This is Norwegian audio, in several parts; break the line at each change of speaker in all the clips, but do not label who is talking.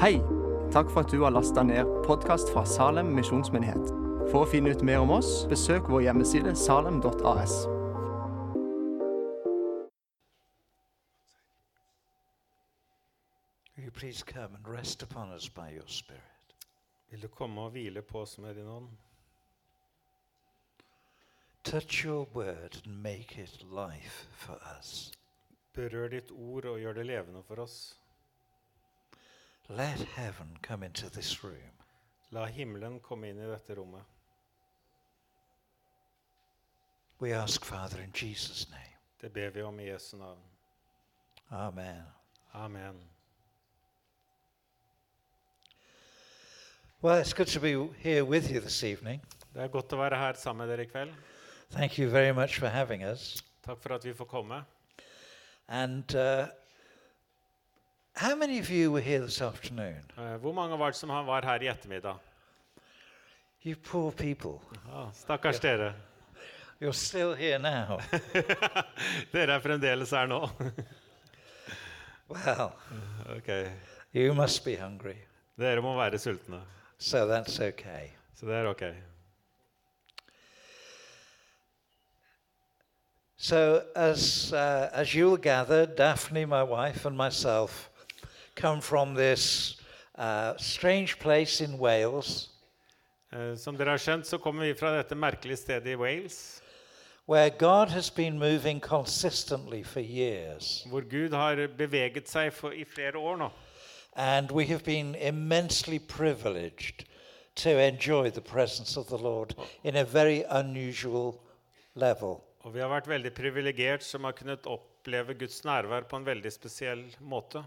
Hei! Takk for at du har lasta ned podkast fra Salem misjonsmyndighet. For å finne ut mer om oss, besøk vår hjemmeside salem.as.
Will you please come and rest upon us by your Spirit?
Vil du komme og hvile på oss med din ånd?
Touch your word and make it life for us.
Berør ditt ord og gjør det levende for oss.
Let heaven come into this room.
La himmelen komme inn i dette rommet.
We ask, Father, in Jesus' name.
Det ber vi om i Jesu navn.
Amen.
Amen.
Well, it's good to be here with you this evening.
Det er godt å være her sammen med dere i kveld.
Thank you very much for having us.
Takk for at vi får komme.
And uh, how many of you were here this afternoon?
Eh, Hvor mange var det som var her i ettermiddag?
You poor people.
Ah, stakkars dere.
You're still here now.
Dere er fremdeles her nå.
well,
Ok.
you must be hungry.
Dere må være sultne.
So that's okay.
Så det er ok.
So, as, uh, as you'll gather, Daphne, my wife, and myself come from this uh, strange place in Wales
Uh, Som dere har skjønt, så kommer vi fra dette merkelige stedet i Wales,
where God has been moving consistently for years.
hvor Gud har beveget seg for, i flere år nå.
And we have been immensely privileged to enjoy the presence of the Lord in a very unusual level.
Og vi har vært veldig privilegert som har kunnet oppleve Guds nærvær på en veldig spesiell måte.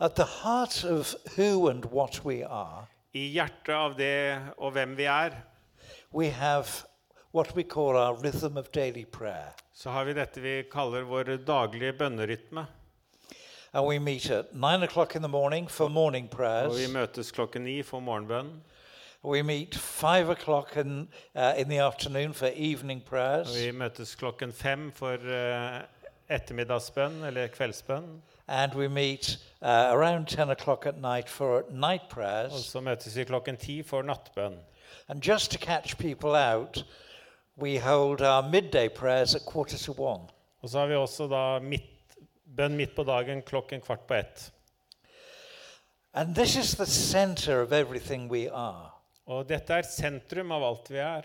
At the heart of who and what we are,
I hjertet av det og hvem vi er,
we have what we call our rhythm of daily prayer.
så har vi dette vi kaller vår daglige bønnerytme.
And we meet at nine o'clock in the morning for morning
Og vi
prayers.
møtes klokken ni for morgenbønn.
We meet five o'clock in, uh, in the afternoon for evening
Og
prayers.
vi møtes klokken fem for eh, ettermiddagsbønn eller kveldsbønn.
And we meet uh, around 10 o'clock at night for night
Og
prayers.
så møtes vi klokken ti for nattbønn.
And just to catch people out, we hold our midday prayers at quarter to one.
Og så har vi også da midt, bønn midt på dagen klokken kvart på ett.
And this is the center of everything we are.
Og dette er sentrum av alt vi er.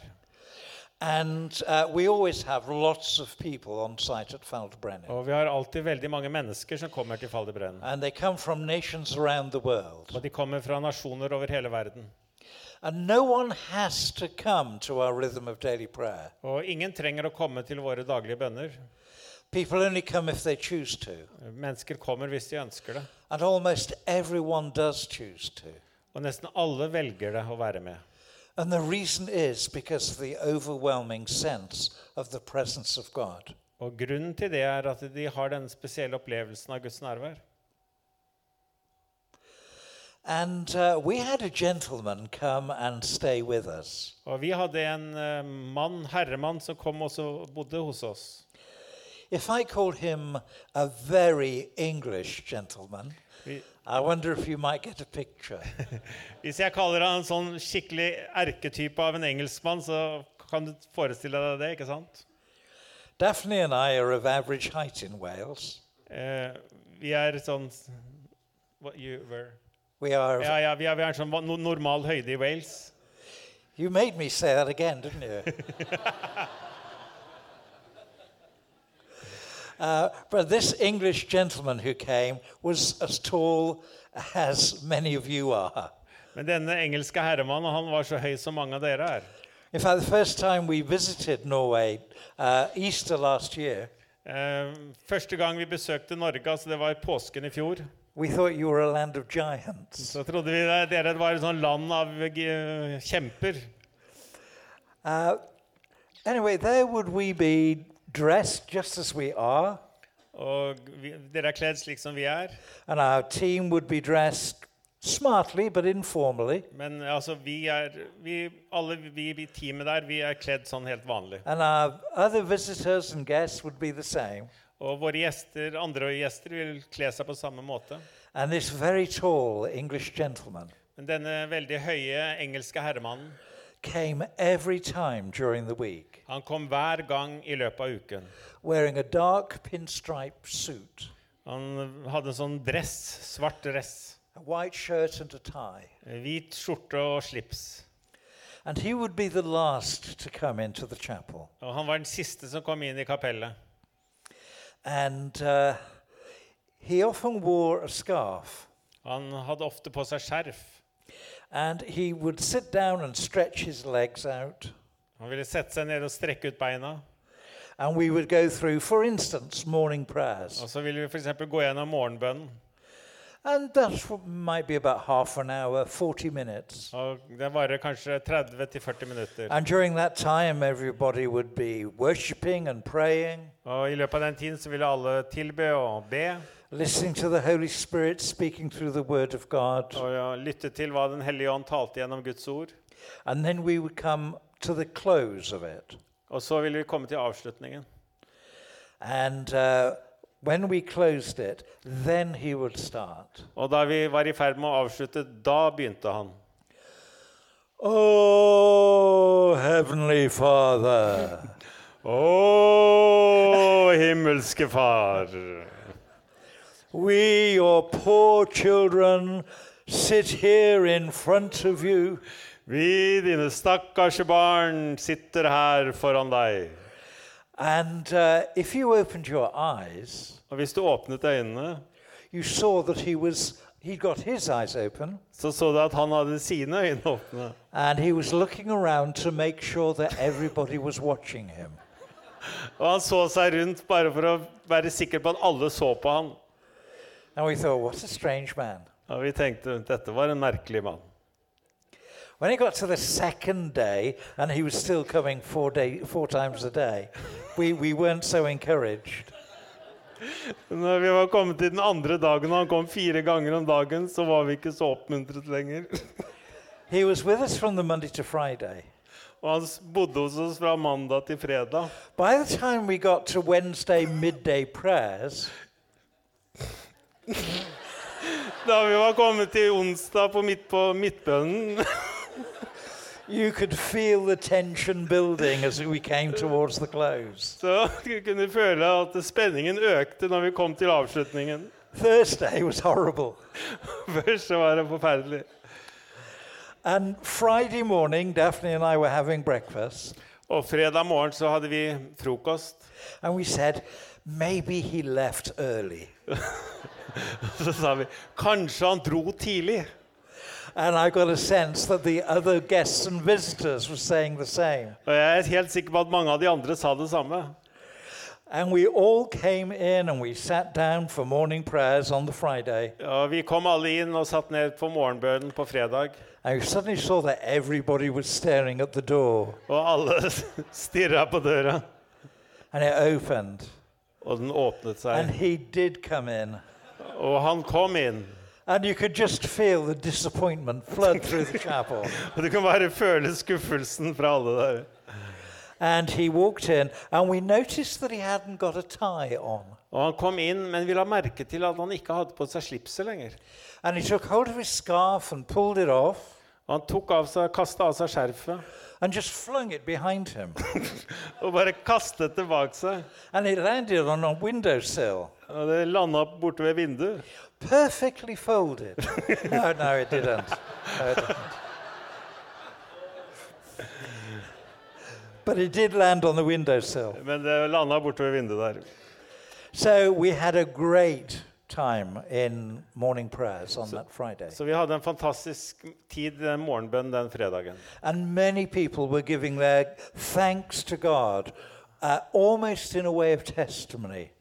And uh, we always have lots of people on site at Feldbrennan.
Og vi har alltid veldig mange mennesker som kommer til Faldebrennen.
And they come from nations around the world.
Og de kommer fra nasjoner over hele verden.
And no one has to come to our rhythm of daily prayer.
Og ingen trenger å komme til våre daglige bønner.
People only come if they choose to.
Mennesker kommer hvis de ønsker det.
And almost everyone does choose to.
Og nesten alle velger det å være med.
And the reason is because of the overwhelming sense of the presence of God.
Og grunnen til det er at de har den spesielle opplevelsen av Guds nærvær.
And uh, we had a gentleman come and stay with us.
Og vi hadde en uh, mann, herremann som kom og bodde hos oss.
If I called him a very English gentleman,
Vi,
I wonder if you might get a picture.
hvis jeg kaller han en sånn skikkelig erketype av en engelskmann, så kan du forestille deg det, ikke sant?
Daphne and I are of average height in Wales.
Uh, vi er sånn what you were?
We are.
Ja, ja, vi er, vi er sånn normal høyde i Wales.
You made me say that again, didn't you? uh, but this English gentleman who came was as tall as many of you are.
Men denne engelske herremannen han var så høy som mange av dere er.
In fact, the first time we visited Norway, uh, Easter last year,
Uh, første gang vi besøkte Norge, altså det var påsken i fjor,
we thought you were a land of giants.
så trodde vi det- dere var et land av eh, kjemper.
Uh, anyway, there would we be dressed just as we are,
Og vi, dere er kledd slik som vi er.
and our team would be dressed smartly but informally.
Men altså, vi er vi, Alle vi i teamet der, vi er kledd sånn helt vanlig.
And our other visitors and guests would be the same.
Og våre gjester, andre gjester vil kle seg på samme måte.
And this very tall English gentleman
Men denne veldig høye engelske herremannen
came every time during the week
han kom hver gang i løpet av uken.
wearing a dark pinstripe suit,
Han hadde en sånn dress, svart dress,
a white shirt, and a tie.
hvit skjorte og slips.
And he would be the last to come into the chapel.
Og han var den siste som kom inn i kapellet.
And uh, he often wore a scarf.
Han hadde ofte på seg skjerf.
And he would sit down and stretch his legs out.
Han ville sette seg ned og strekke ut beina.
And we would go through, for instance, morning prayers.
Og så ville vi f.eks. gå gjennom morgenbønnen.
And that might be about half an hour, 40 minutes.
Og det varer kanskje 30-40 minutter.
And during that time, everybody would be worshipping and praying,
Og i løpet av den tiden så ville alle tilbe og be.
listening to the Holy Spirit speaking through the Word of God.
Og ja, lytte til hva Den hellige ånd talte gjennom Guds ord.
And then we would come to the close of it.
Og så vil vi komme til avslutningen.
And uh, when we closed it, then he would start.
Og da vi var i ferd med å avslutte, da begynte han.
Oh, Heavenly Father.
Å, himmelske Far.
We, your poor children, sit here in front of you,
Vi, dine stakkars barn, sitter her foran deg.
and uh, if you opened your eyes,
Og hvis du åpnet øynene,
you saw that he was he got his eyes open
så så du at han hadde sine øyne åpne.
and he was looking around to make sure that everybody was watching him.
Og han så seg rundt bare for å være sikker på at alle så på han.
And we thought, what a strange man.
Og vi tenkte dette var en merkelig mann.
When he got to the second day and he was still coming four, day, four times a day, we, we weren't so encouraged.
Når vi var kommet til den andre dagen og han kom fire ganger om dagen, så var vi ikke så oppmuntret lenger.
He was with us from the Monday to Friday.
Og han bodde hos oss fra mandag til fredag.
By the time we got to Wednesday midday prayers,
Da vi var kommet til onsdag på, midt på midtbønnen,
you could feel the tension building as we came towards the close.
så du kunne føle at spenningen økte når vi kom til avslutningen.
Thursday was horrible.
Først var det forferdelig.
And Friday morning, Daphne and I were having breakfast,
Og fredag morgen så hadde vi frokost.
and we said, maybe he left early.
Så sa vi kanskje han dro tidlig.
And I got a sense that the other guests and visitors were saying the same.
Og jeg er helt sikker på at mange av de andre sa det samme.
And we all came in and we sat down for morning prayers on the Friday.
Og vi kom alle inn og satt ned på morgenbønnen på fredag.
And we suddenly saw that everybody was staring at the door.
Og alle stirra på døra.
And it opened.
Og den åpnet
And
seg.
he did come in.
Og han kom inn.
And you could just feel the disappointment flood through the chapel.
Og du kan bare føle skuffelsen fra alle der.
And he walked in, and we noticed that he hadn't got a tie on.
Og han kom inn, men vi la merke til at han ikke hadde på seg slipset lenger.
And he took hold of his scarf and pulled it off
Og han tok av seg, kasta av seg skjerfet
and just flung it behind him.
og bare kastet det bak seg.
and it landed on a windowsill,
Og det landa borte ved vinduet.
perfectly folded. no, no, it didn't. No, it didn't. But it did land on the windowsill.
Men det landa borte ved vinduet der.
So we had a great time in morning prayers on that Friday.
Så vi hadde en fantastisk tid den morgenbønnen den fredagen.
And many people were giving their thanks to God, uh, almost in a way of testimony,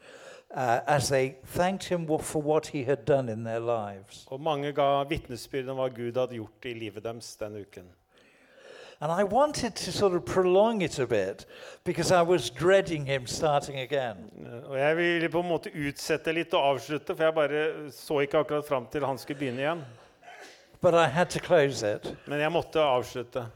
uh, as they thanked Him for what He had done in their lives.
Og mange ga vitnesbyrd om hva Gud hadde gjort i livet deres den uken.
And I wanted to sort of prolong it a bit because I was dreading Him starting again.
Og jeg ville på en måte utsette litt og avslutte, for jeg bare så ikke akkurat fram til han skulle begynne igjen.
But I had to close it.
Men jeg måtte avslutte.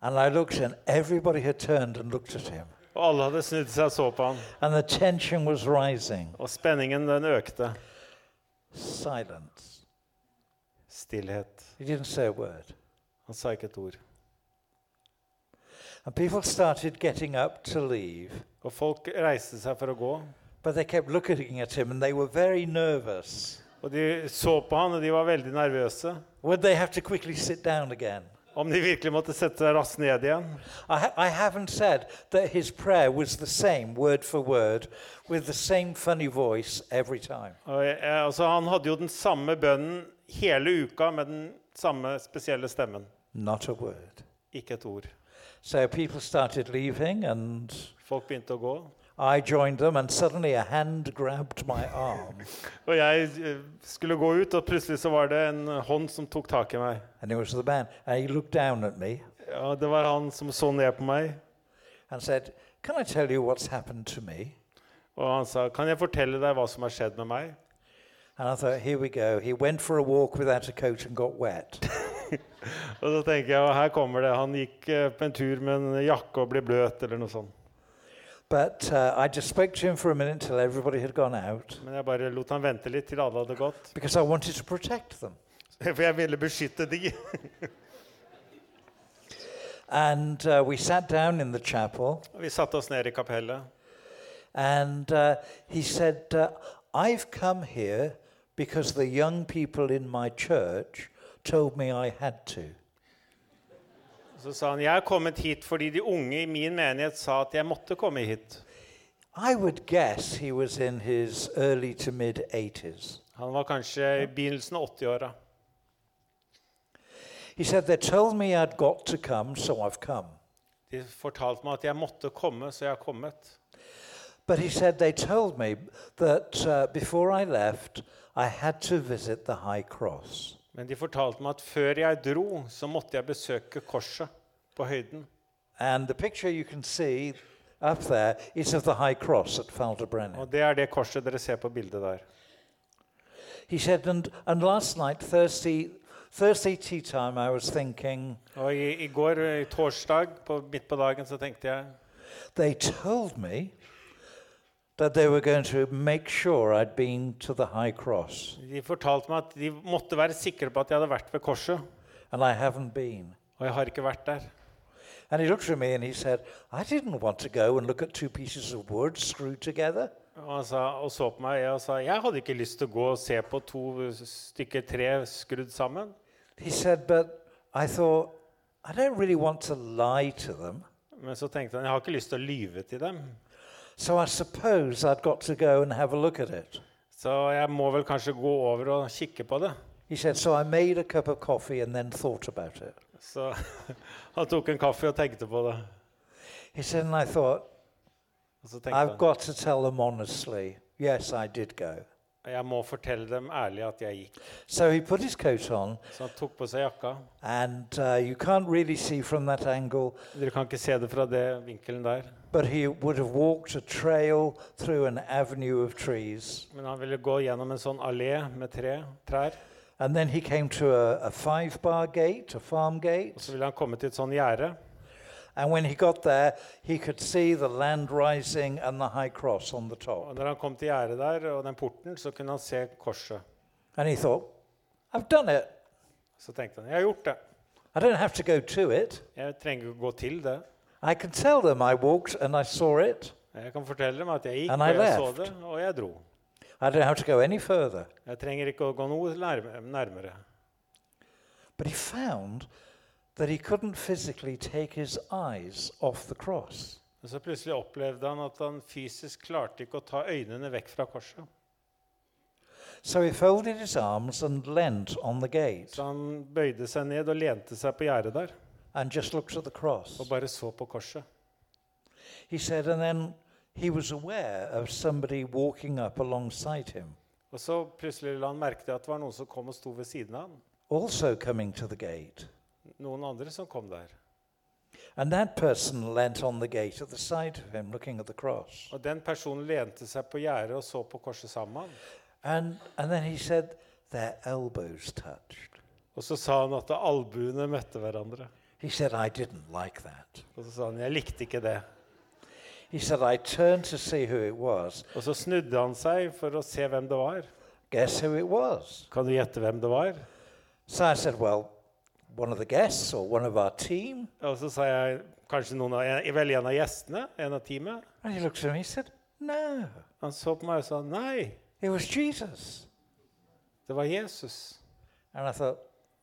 And I looked, and everybody had turned and looked at Him.
Og alle hadde snudd seg og så på han.
And the tension was rising.
Og spenningen den økte.
Silence.
Stillhet.
He didn't say a word.
Han sa ikke et ord.
And people started getting up to leave,
Og folk reiste seg for å gå.
but they kept looking at him and they were very nervous.
Og de så på han, og de var veldig nervøse.
Would they have to quickly sit down again?
Om de virkelig måtte sette seg raskt ned igjen.
I, ha- I haven't said that his prayer was the same, word for word, with the same funny voice every time.
Og, eh, altså, han hadde jo den samme bønnen hele uka med den samme spesielle stemmen.
Not a word.
Ikke et ord.
So people started leaving, and
Folk begynte å gå.
I joined them, and suddenly a hand grabbed my arm,
Og jeg eh, skulle gå ut, og plutselig så var det en hånd som tok tak i meg.
and it was the man. And he looked down at me
Ja, Det var han som så ned på meg,
and said, Can I tell you what's happened to me?
og han sa 'Kan jeg fortelle deg hva som har skjedd med meg?'
And I thought, Here we go. He went for a walk without a coat and got wet.
Og så tenker jeg, her kommer det. Han gikk eh, på en tur med en jakke og ble bløt, eller noe sånt.
But uh, I just spoke to him for a minute till everybody had gone out
Men jeg bare lot han vente litt til alle hadde gått.
because I wanted to protect them.
For jeg ville beskytte de.
And uh, we sat down in the chapel,
Vi satte oss ned i kapellet.
and uh, he said, uh, I've come here because the young people in my church told me I had to.
Så sa han jeg er kommet hit fordi de unge i min menighet sa at jeg måtte komme hit.
I would guess he was in his early to mid 80s.
Han var kanskje i begynnelsen av 80-åra.
He said, They told me I'd got to come, so I've come.
De fortalte meg at jeg måtte komme, så jeg har kommet.
But he said, They told me that uh, before I left, I had to visit the high cross.
Men de fortalte meg at før jeg dro, så måtte jeg besøke korset på høyden.
And the picture you can see up there is of the high cross at Falderbrennen.
Og det er det korset dere ser på bildet der.
He said, and, and last night, Thursday, Thursday tea time, I was thinking,
Og i, i går, i torsdag, på, midt på dagen, så tenkte jeg
they told me that they were going to make sure I'd been to the high cross,
De fortalte meg at de måtte være sikre på at jeg hadde vært ved korset.
and I haven't been.
Og jeg har ikke vært der.
And he looked at me and he said, I didn't want to go and look at two pieces of wood screwed together.
Og han sa, og så på meg og sa jeg hadde ikke lyst til å gå og se på to stykker tre skrudd sammen.
He said, but I thought, I don't really want to lie to them.
Men så tenkte han jeg har ikke lyst til å lyve til dem.
So I suppose I'd got to go and have a look at it.
Så jeg må vel kanskje gå over og kikke på det.
He said, so I made a cup of coffee and then thought about it.
Så han tok en kaffe og tenkte på det.
He said, and I thought,
Og så tenkte
I've
han
got to tell them honestly, yes, I did go.
Jeg må fortelle dem ærlig at jeg gikk.
So he put his coat on,
Så han tok på seg jakka.
and uh, you can't really see from that angle,
Dere kan ikke se det fra det vinkelen der.
but he would have walked a trail through an avenue of trees.
Men han ville gå gjennom en sånn allé med tre, trær.
And then he came to a, a five bar gate, a farm
Og så ville han komme til et sånn gjerde.
And when he got there, he could see the land rising and the high cross on the top.
Og når han kom til gjerdet der og den porten, så kunne han se korset.
And he thought, I've done it.
Så tenkte han jeg har gjort det.
I don't have to go to it.
Jeg trenger ikke gå til det.
I can tell them I walked and I saw it.
Jeg kan fortelle dem at jeg gikk,
And
og
I
jeg så det, og jeg dro.
I don't have to go any further.
Jeg trenger ikke å gå noe nærmere.
But he found that he couldn't physically take his eyes off the cross.
Men så plutselig opplevde han at han fysisk klarte ikke å ta øynene vekk fra korset.
So he folded his arms and leant on the gate
Så han bøyde seg ned og lente seg på gjerdet der
and just looked at the cross.
og bare så på korset.
He said, and then he was aware of somebody walking up alongside him,
Og så plutselig la han merke til at det var noen som kom og sto ved siden av han.
also coming to the gate.
Noen andre som kom der.
And that person leant on the gate at the side of him, looking at the cross.
Og den personen lente seg på gjerdet og så på korset sammen med.
And, and then he said, their elbows touched.
Og så sa han at albuene møtte hverandre.
He said, I didn't like that.
Og så sa han jeg likte ikke det.
He said, I turned to see who it was.
Og så snudde han seg for å se hvem det var.
Guess who it was?
Kan du gjette hvem det var?
So I said, Well, one of the guests or one of our team.
Og så sa jeg kanskje noen av, vel en av gjestene, en av teamet.
And he looked at me and said, No,
Han så på meg og sa nei,
it was Jesus.
det var Jesus.
And I thought,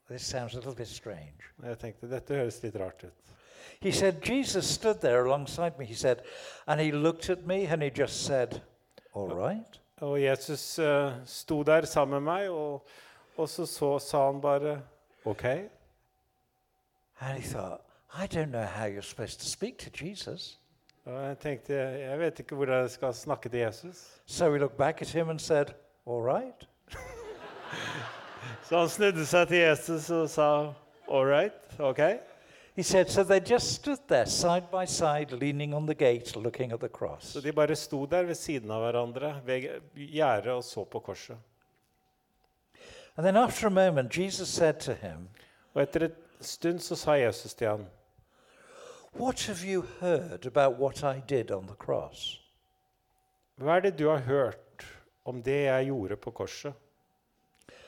This sounds a little bit strange.
Og jeg tenkte dette høres litt rart ut.
He said, Jesus stood there alongside me. He said, and he looked at me and he just said, All right.
Og Jesus uh, sto der sammen med meg, og, og så, så sa han bare OK.
And he thought, I don't know how you're supposed to speak to Jesus.
Og jeg tenkte jeg vet ikke hvordan jeg skal snakke til Jesus.
So we looked back at him and said, All right.
Så han snudde seg til Jesus og sa all right, OK.
He said, So they just stood there side by side, leaning on the gate, looking at the cross.
Så de bare sto der ved siden av hverandre ved gjerdet og så på korset.
And then after a moment, Jesus said to him,
Og etter en stund så sa Jesus til han,
What have you heard about what I did on the cross?
hva er det du har hørt om det jeg gjorde på korset?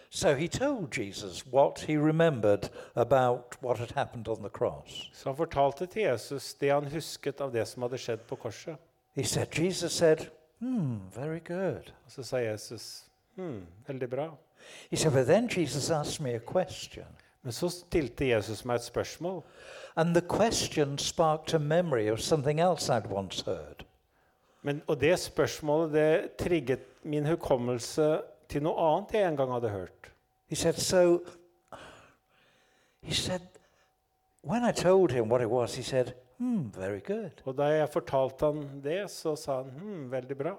So he told Jesus what he remembered about what had happened on the cross.
Så han fortalte til Jesus det han husket av det som hadde skjedd på korset.
He said, Jesus said, Hmm, very good.
Og så sa Jesus hm, veldig bra.
He said, But then Jesus asked me a question.
Men så stilte Jesus meg et spørsmål.
And the question sparked a memory of something else I'd once heard.
Men, og det spørsmålet det trigget min hukommelse til noe annet jeg en gang hadde hørt.
He said, So, he said, when I told him what it was, he said, Hmm, very good.
Og da jeg fortalte han det, så sa han hm, veldig bra.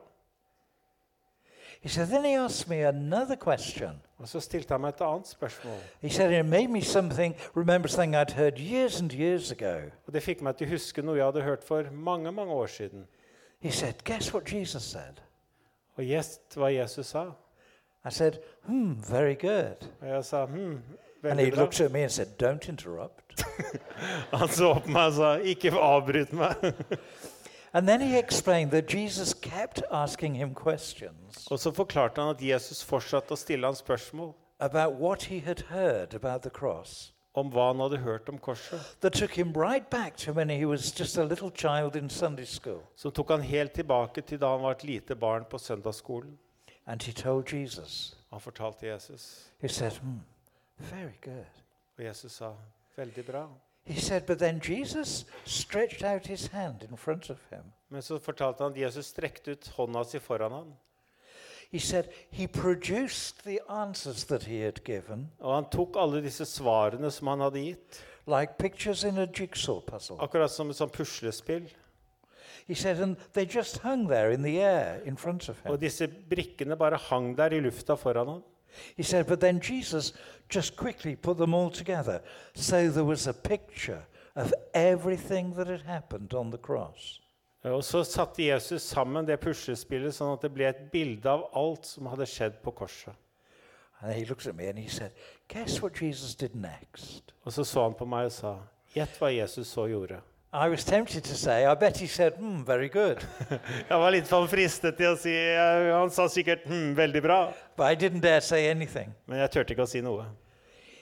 He said, Then he asked me another question.
Og så stilte han meg et annet spørsmål.
He said, It made me something, remember something I'd heard years and years ago.
Og det fikk meg til å huske noe jeg hadde hørt for mange mange år siden.
He said, Guess what Jesus said?
Og gjest hva Jesus sa.
I said, Hmm, very good.
Og jeg sa hmm,
And he looked at me and said, Don't interrupt.
Han så på meg og sa ikke avbryt meg.
and then he explained that Jesus kept asking him questions
Og så forklarte han at Jesus fortsatte å stille han spørsmål
about what he had heard about the cross
om hva han hadde hørt om korset.
that took him right back to when he was just a little child in Sunday school.
Som tok han helt tilbake til da han var et lite barn på søndagsskolen.
And he told Jesus,
Han fortalte Jesus,
he said, Hmm, very good.
og Jesus sa veldig bra.
He said, but then Jesus stretched out his hand in front of him.
Men så fortalte han at Jesus strekte ut hånda si foran ham.
He said he produced the answers that he had given,
Og han tok alle disse svarene som han hadde gitt,
like pictures in a jigsaw puzzle.
akkurat som et sånt puslespill.
He said, and they just hung there in the air in front of him.
Og disse brikkene bare hang der i lufta foran han.
He said, but then Jesus just quickly put them all together. So there was a picture of everything that had happened on the cross.
Og så satte Jesus sammen det puslespillet sånn at det ble et bilde av alt som hadde skjedd på korset.
Said?
Og så så han på meg og sa, gjett hva Jesus så gjorde.
I was tempted to say, I bet he said, Hmm, very good.
Jeg var litt sånn fristet til å si eh, Han sa sikkert hm, 'veldig bra',
But I didn't dare say anything.
men jeg turte ikke å si noe.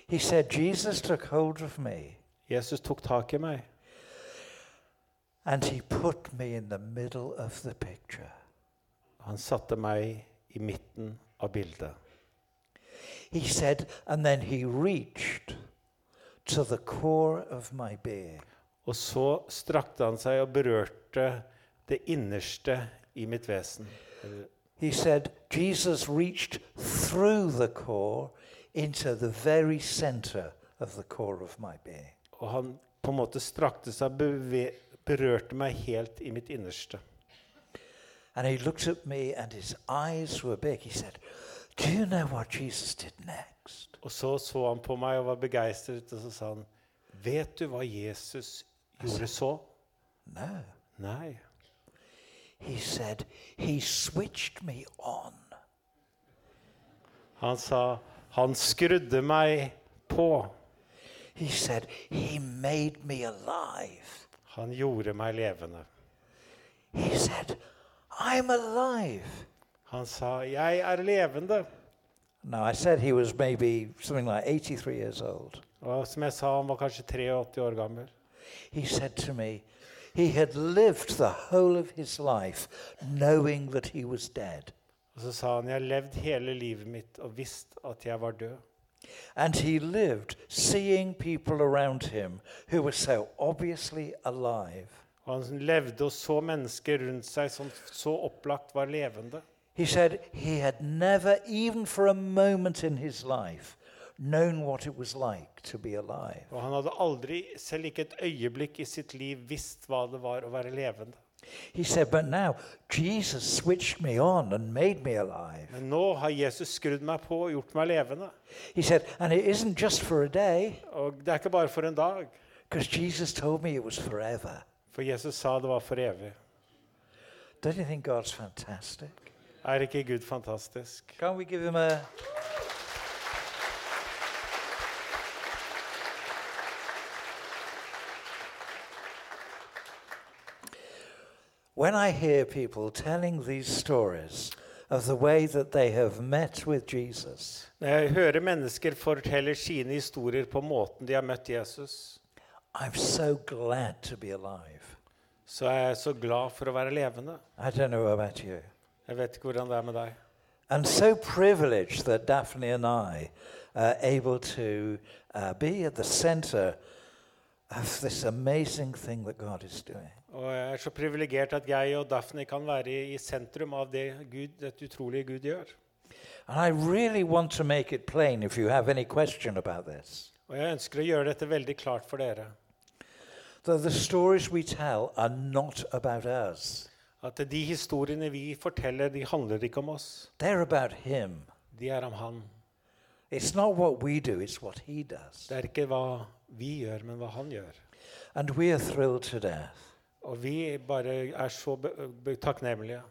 He said, Jesus took hold of me
Jesus tok tak i meg,
and he put me in the middle of the picture.
han satte meg i midten av bildet.
He said, and then he reached to the core of my being.
Og så strakte han seg og berørte det innerste i mitt vesen.
He said, Jesus reached through the core into the very center of the core of my being.
Og han på en måte strakte seg berørte meg helt i mitt innerste.
And he looked at me, and his eyes were big. He said, Do you know what Jesus did next?
Og så så han på meg og var begeistret, og så sa han, 'Vet du hva Jesus gjorde så?'
No.
Nei.
He said, He switched me on.
Han sa, 'Han skrudde meg på'.
He said, He made me alive.
Han gjorde meg levende.
He said, I'm alive.
Han sa, 'Jeg er levende'.
No, I said he was maybe something like 83 years old.
Og som jeg sa, han var kanskje 83 år gammel.
He said to me, he had lived the whole of his life knowing that he was dead.
Og så sa han, 'Jeg har levd hele livet mitt og visst at jeg var død'.
And he lived seeing people around him who were so obviously alive.
Og han levde og så mennesker rundt seg som så opplagt var levende.
He said he had never, even for a moment in his life, known what it was like to be alive.
Og han hadde aldri, selv ikke et øyeblikk i sitt liv, visst hva det var å være levende.
He said, But now Jesus switched me on and made me alive.
Men nå har Jesus skrudd meg på og gjort meg levende.
He said, And it isn't just for a day,
Og det er ikke bare for en dag.
because Jesus told me it was forever.
For Jesus sa det var for evig.
Don't you think God's fantastic?
Er ikke Gud fantastisk?
Can we give him a. When I hear people telling these stories of the way that they have met with Jesus,
Når jeg hører mennesker fortelle sine historier på måten de har møtt Jesus,
I'm so glad to be alive.
så er jeg så glad for å være levende.
I don't know about you.
Jeg vet ikke hvordan det er med deg.
And so privileged that Daphne and I are able to uh, be at the center of this amazing thing that God is doing.
Og jeg er så privilegert at jeg og Daphne kan være i, sentrum av det Gud, dette utrolige Gud gjør.
And I really want to make it plain if you have any question about this
Og jeg ønsker å gjøre dette veldig klart for dere.
that the stories we tell are not about us,
At de historiene vi forteller, de handler ikke om oss.
they're about Him.
De er om Han.
It's not what we do, it's what He does.
Det er ikke hva vi gjør, men hva Han gjør.
And we are thrilled to death.
Og vi bare er så takknemlige.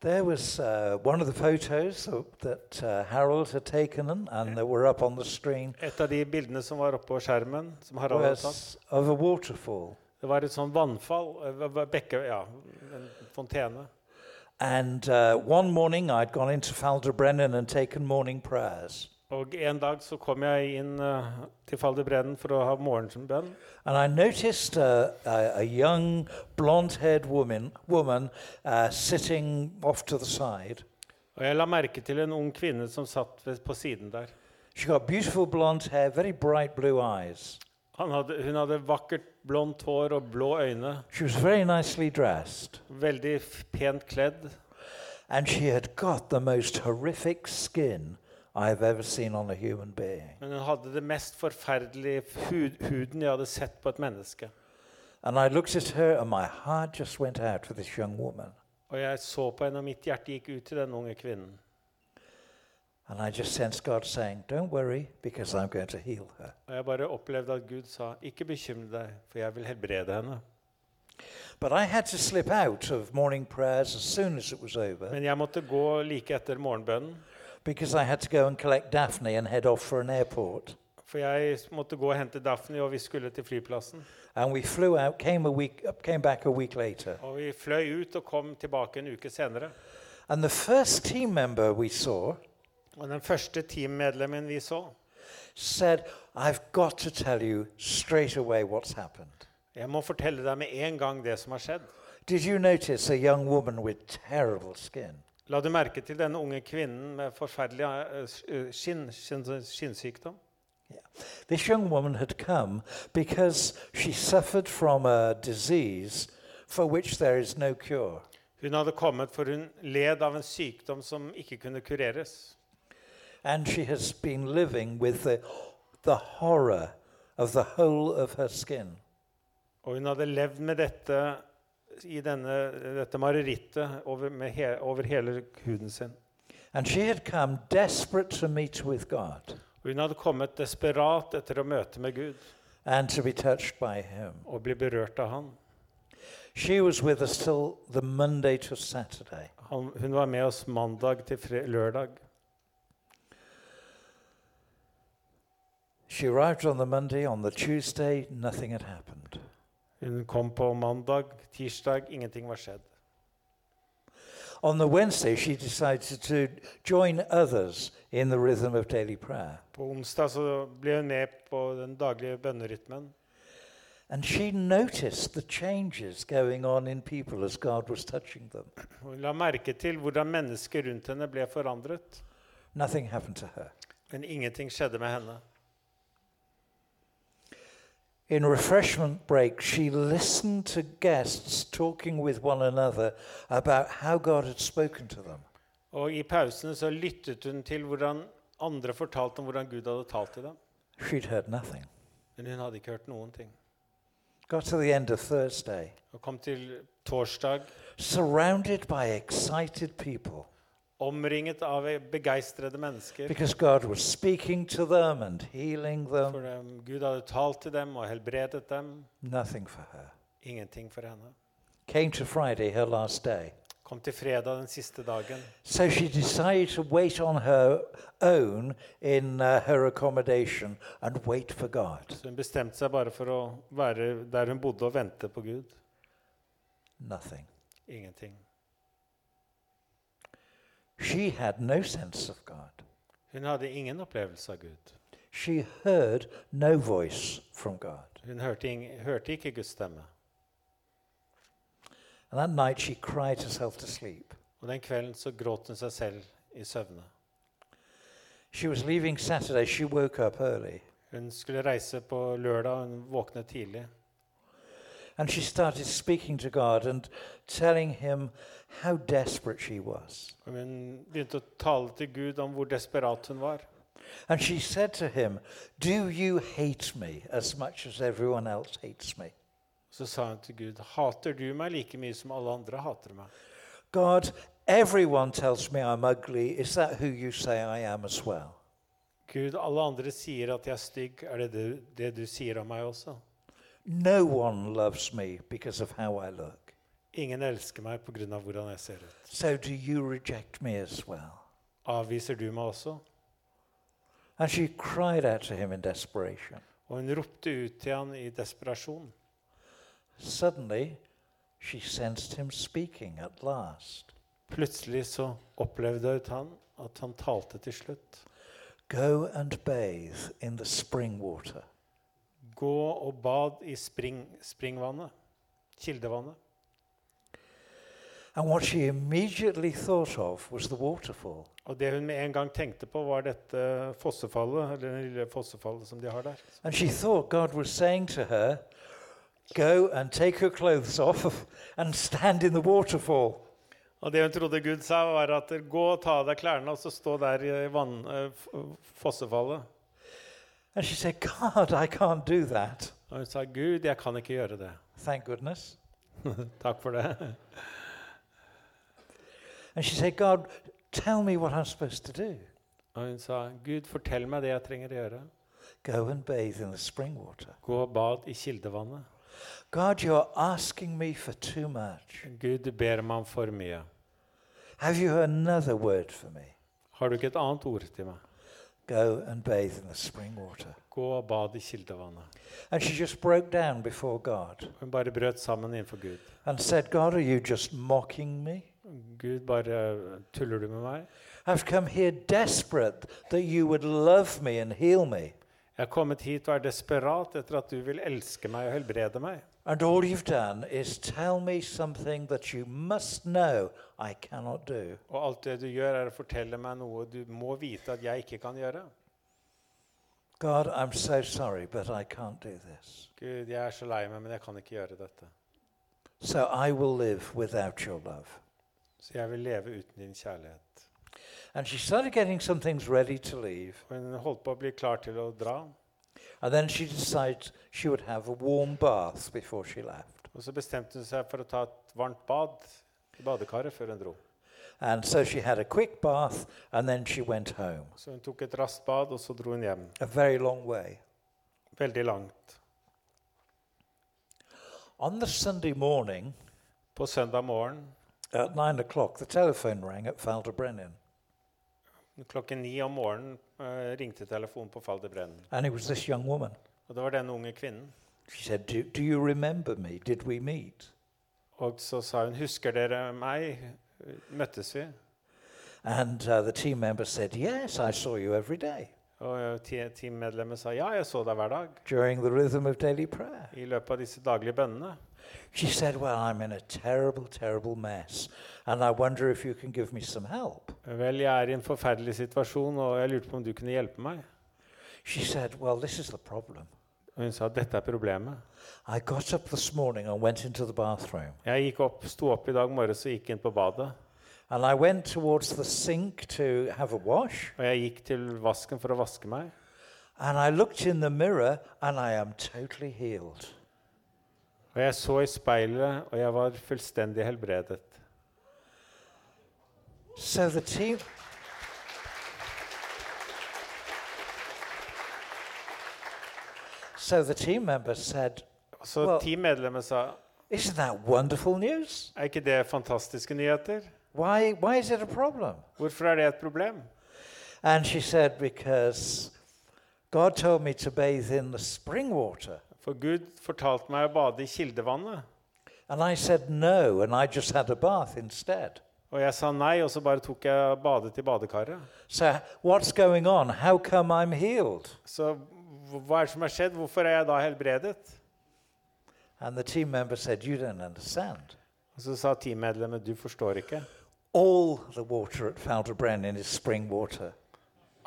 There was uh, one of the photos that, uh, Harold had taken and that were up on the screen
Et av de bildene som var oppe på skjermen, som Harald hadde tatt,
of a waterfall.
det var et sånn vannfall, eh, bekke, ja, en fontene.
And uh, one morning I'd gone into Falderbrennen and taken morning prayers.
Og en dag så kom jeg inn uh, til Faldebrennen for å ha morgenbønn.
And I noticed uh, a, a young blonde haired woman, woman uh, sitting off to the side.
Og jeg la merke til en ung kvinne som satt ved, på siden der.
She got beautiful blonde hair, very bright blue eyes.
Han hadde, hun hadde vakkert blondt hår og blå øyne.
She was very nicely dressed.
Veldig pent kledd.
And she had got the most horrific skin I've ever seen on a human being.
Men hun hadde det mest forferdelige hud, huden jeg hadde sett på et menneske.
And I looked at her, and my heart just went out for this young woman.
Og jeg så på henne, og mitt hjerte gikk ut til den unge kvinnen.
And I just sensed God saying, Don't worry, because I'm going to heal her.
Og jeg bare opplevde at Gud sa, 'Ikke bekymre deg, for jeg vil helbrede henne'.
But I had to slip out of morning prayers as soon as it was over
Men jeg måtte gå like etter morgenbønnen.
Because I had to go and collect Daphne and head off for an airport.
For jeg måtte gå og hente Daphne, og vi skulle til flyplassen.
And we flew out, came, a week, came back a week later.
Og vi fløy ut og kom tilbake en uke senere.
And the first team member we saw
Og den første teammedlemmen vi så,
said, I've got to tell you straight away what's happened.
jeg må fortelle deg med en gang det som har skjedd.
Did you notice a young woman with terrible skin?
La du merke til denne unge kvinnen med forferdelig eh, eh, skinn, skinn, skinnsykdom?
This young woman had come because she suffered from a disease for which there is no cure.
Hun hadde kommet for hun led av en sykdom som ikke kunne kureres.
And she has been living with the, the horror of the whole of her skin.
Og hun hadde levd med dette i denne, dette marerittet over, med he, over hele huden sin.
And she had come desperate to meet with God
hun hadde kommet desperat etter å møte med Gud
and to be touched by Him.
og bli berørt av Han.
She was with us till the Monday to Saturday.
han hun var med oss mandag til fre, lørdag.
She arrived on the Monday. On the Tuesday, nothing had happened.
Hun kom på mandag, tirsdag, ingenting var skjedd.
On the Wednesday, she decided to join others in the rhythm of daily prayer.
På onsdag så ble hun med på den daglige bønnerytmen.
And she noticed the changes going on in people as God was touching them.
Hun la merke til hvordan mennesker rundt henne ble forandret.
Nothing happened to her.
Men ingenting skjedde med henne.
In refreshment break, she listened to guests talking with one another about how God had spoken to them.
Og I pausene så lyttet hun til hvordan andre fortalte om hvordan Gud hadde talt til dem.
She'd heard nothing.
Men hun hadde ikke hørt noen ting.
Got to the end of Thursday,
Og kom til torsdag
surrounded by excited people
omringet av begeistrede mennesker.
because God was speaking to them and healing
For
them.
Gud hadde talt til dem og helbredet dem.
Nothing for her.
Ingenting for henne.
Came to Friday, her last day.
Kom til fredag den siste dagen.
So she decided to wait on her own in uh, her accommodation and wait for God.
Så hun bestemte seg bare for å være der hun bodde og vente på Gud.
Nothing.
Ingenting.
She had no sense of God.
Hun hadde ingen opplevelse av Gud.
She heard no voice from God.
Hun hørte, ing- hørte ikke Guds stemme.
And that night she cried herself to sleep.
Og den kvelden så gråt hun seg selv i søvne.
She was leaving Saturday. She woke up early
Hun skulle reise på lørdag, og hun våknet tidlig.
And she started speaking to God and telling him how desperate she was.
Hun begynte å tale til Gud om hvor desperat hun var.
And she said to him, Do you hate me as much as everyone else hates me?
Så sa hun til Gud, hater du meg like mye som alle andre hater meg?
God, everyone tells me I'm ugly. Is that who you say I am as well?
Gud, alle andre sier at jeg er stygg. Er det det, det du sier om meg også?
No one loves me because of how I look.
Ingen elsker meg pga. hvordan jeg ser ut.
So do you reject me as well?
Avviser du meg også?
And she cried out to him in desperation.
Og hun ropte ut til han i desperasjon.
Suddenly, she sensed him speaking at last.
Plutselig så opplevde han at han talte til slutt.
Go and bathe in the spring water.
Gå og bad i spring, springvannet. Kildevannet.
And what she immediately thought of was the waterfall.
Og det hun med en gang tenkte på, var dette fossefallet, eller det lille fossefallet som de har der.
And she thought God was saying to her, Go and take her clothes off and stand in the waterfall.
Og det hun trodde Gud sa, var at gå og ta av deg klærne og så stå der i vann, eh, fossefallet.
And she said, God, I can't do that.
Og hun sa, Gud, jeg kan ikke gjøre det.
Thank goodness.
Takk for det.
And she said, God, tell me what I'm supposed to do.
Og hun sa, Gud, fortell meg det jeg trenger å gjøre.
Go and bathe in the spring water.
Gå og bad i kildevannet.
God, you're asking me for too much.
Gud, du ber meg om for mye.
Have you another word for me?
Har du ikke et annet ord til meg?
Go and bathe in the spring water.
Gå og bad i kildevannet.
And she just broke down before God
Hun bare brøt sammen innenfor Gud.
and said, God, are you just mocking me?
Gud, bare tuller du med meg?
I've come here desperate that you would love me and heal me.
Jeg er kommet hit og er desperat etter at du vil elske meg og helbrede meg.
And all you've done is tell me something that you must know I cannot do.
Og alt det du gjør, er å fortelle meg noe du må vite at jeg ikke kan gjøre.
God, I'm so sorry, but I can't do this.
Gud, jeg er så lei meg, men jeg kan ikke gjøre dette.
So I will live without your love.
Så jeg vil leve uten din kjærlighet.
And she started getting some things ready to leave.
Hun holdt på å bli klar til å dra.
And then she decided she would have a warm bath before she left.
Og så bestemte hun seg for å ta et varmt bad i badekaret før hun dro.
And so she had a quick bath and then she went home.
Så hun tok et raskt bad, og så dro hun hjem.
A very long way.
Veldig langt.
On the Sunday morning
På søndag morgen
at nine o'clock, the telephone rang at Falderbrennen.
Klokken ni om morgenen uh, ringte telefonen på Faldebrennen.
And it was this young woman.
Og det var denne unge kvinnen.
She said, do, do you remember me? Did we meet?
Og så sa hun, 'Husker dere meg? Møttes vi?'
And uh, the team member said, Yes, I saw you every day
Og eh, teammedlemmet sa, 'Ja, jeg så deg hver dag'
during the rhythm of daily prayer.
i løpet av disse daglige bønnene.
She said, Well, I'm in a terrible, terrible mess, and I wonder if you can give me some help.
Vel, jeg er i en forferdelig situasjon, og jeg lurte på om du kunne hjelpe meg.
She said, Well, this is the problem.
Og hun sa dette er problemet.
I got up this morning and went into the bathroom,
Jeg gikk opp, sto opp i dag morges og gikk inn på badet.
and I went towards the sink to have a wash,
Og jeg gikk til vasken for å vaske meg.
and I looked in the mirror, and I am totally healed.
Og jeg så i speilet, og jeg var fullstendig helbredet.
So the team. So the team member said,
så
Well-
teammedlemmet sa
Isn't that wonderful news?
er ikke det fantastiske nyheter?
Why, why is it a problem?
Hvorfor er det et problem?
And she said, Because God told me to bathe in the spring water.
For Gud fortalte meg å bade i kildevannet.
And I said no, and I just had a bath instead.
Og jeg sa nei, og så bare tok jeg badet i badekaret.
So, what's going on? How come I'm healed?
Så hva er det som har skjedd? Hvorfor er jeg da helbredet?
And the team member said, You don't understand.
Og så sa teammedlemmet du forstår ikke.
All the water at Falderbrennen is spring water.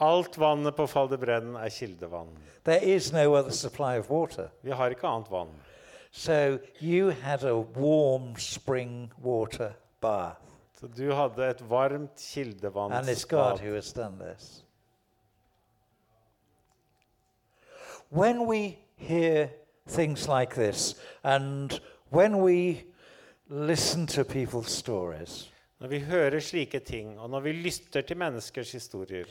Alt vannet på Faldebrennen er kildevann.
There is no other supply of water.
Vi har ikke annet vann.
So you had a warm spring water bath.
Så du hadde et varmt
And it's God
kildevannsbad.
who has done this. When we hear things like this, and when we listen to people's stories,
Når vi hører slike ting, og når vi lytter til menneskers historier,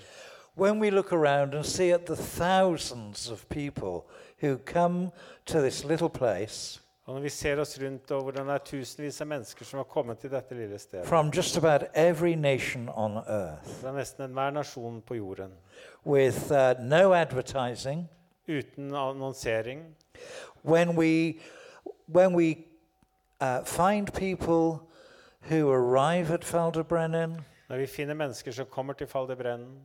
when we look around and see at the thousands of people who come to this little place
og når vi ser oss rundt og hvordan det er tusenvis av mennesker som har kommet til dette lille stedet,
from just about every nation on earth,
fra nesten enhver nasjon på jorden,
with uh, no advertising,
uten annonsering,
when we when we uh, find people who arrive at Faldebrennen
når vi finner mennesker som kommer til Faldebrennen,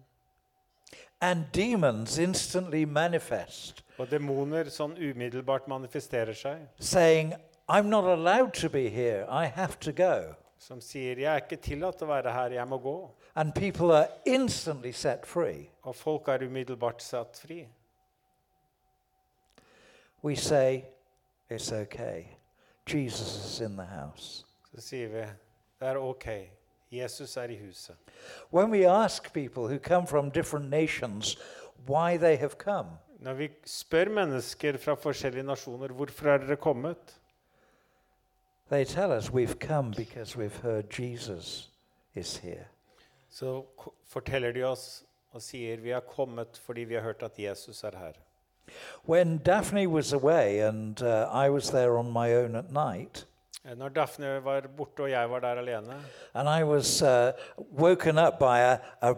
and demons instantly manifest,
og demoner sånn umiddelbart manifesterer seg,
saying, "I'm not allowed to be here. I have to go,"
som sier 'Jeg er ikke tillatt å være her, jeg må gå',
and people are instantly set free,
og folk er umiddelbart satt fri,
we say, "It's okay. Jesus is in the house."
så sier vi 'Det er ok, Jesus er i huset'.
When we ask people who come from different nations why they have come,
Når vi spør mennesker fra forskjellige nasjoner hvorfor er dere kommet,
they tell us we've come because we've heard Jesus is here.
så k- forteller de oss og sier vi har kommet fordi vi har hørt at Jesus er her.
When Daphne was away and uh, I was there on my own at night,
Når Daphne var borte og jeg var der alene,
and I was uh, woken up by a, a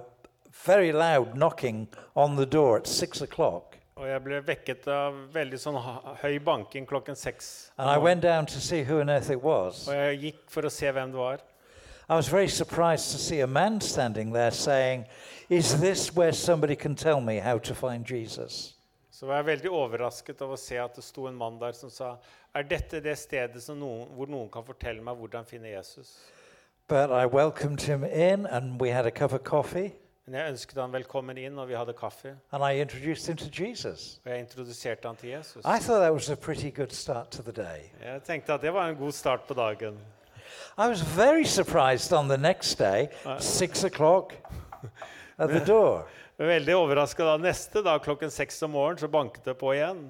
very loud knocking on the door at six o'clock.
og jeg ble vekket av veldig sånn høy banking klokken seks.
And I went down to see who on earth it was.
Og jeg gikk for å se hvem det var.
I was very surprised to see a man standing there saying, Is this where somebody can tell me how to find Jesus?
Så var jeg veldig overrasket av å se at det sto en mann der som sa Er dette det stedet som noen, hvor noen kan fortelle meg hvordan finne Jesus?
But I welcomed him in, and we had a cup of coffee,
Men jeg ønsket han velkommen inn, og vi hadde kaffe.
and I introduced him to Jesus.
Og jeg introduserte han til Jesus.
I thought that was a pretty good start to the day.
Jeg tenkte at det var en god start på dagen.
I was very surprised on the next day, six o'clock, at the door.
Veldig overrasket da neste dag klokken seks om morgenen så banket det på igjen.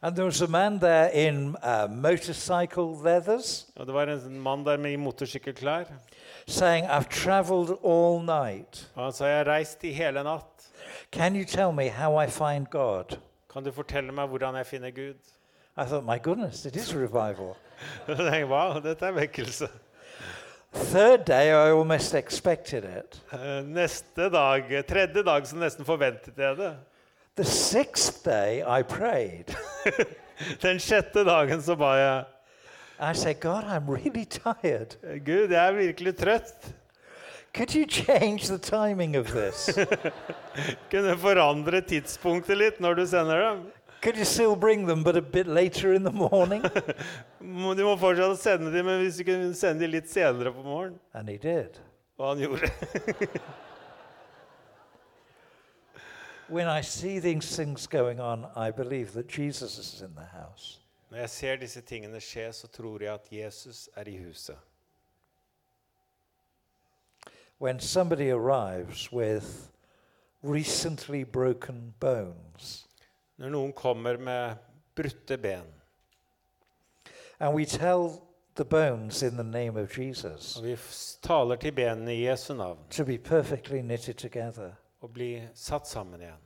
And there was a man there in uh, motorcycle leathers
Og det var en mann der med i motorsykkelklær.
saying, I've traveled all night.
Og han sa jeg har reist i hele natt.
Can you tell me how I find God?
Kan du fortelle meg hvordan jeg finner Gud?
I thought, my goodness, it is revival.
Jeg tenkte, wow, dette er vekkelse.
Third day, I almost expected it.
Eh, Neste dag, tredje dag, så nesten forventet jeg det.
The sixth day, I prayed.
Den sjette dagen så ba jeg
I said, God, I'm really tired.
Gud, jeg er virkelig trøtt.
Could you change the timing of this?
Kunne forandre tidspunktet litt når du sender dem.
Could you still bring them, but a bit later in the morning?
Du må fortsatt sende dem, men hvis du kunne sende dem litt senere på morgenen.
And he did.
Og han gjorde
When I see these things going on, I believe that Jesus is in the house.
Når jeg ser disse tingene skje, så tror jeg at Jesus er i huset.
When somebody arrives with recently broken bones,
Når noen kommer med brutte ben,
and we tell the bones in the name of Jesus
og vi taler til benene i Jesu navn.
to be perfectly knitted together,
og bli satt sammen igjen,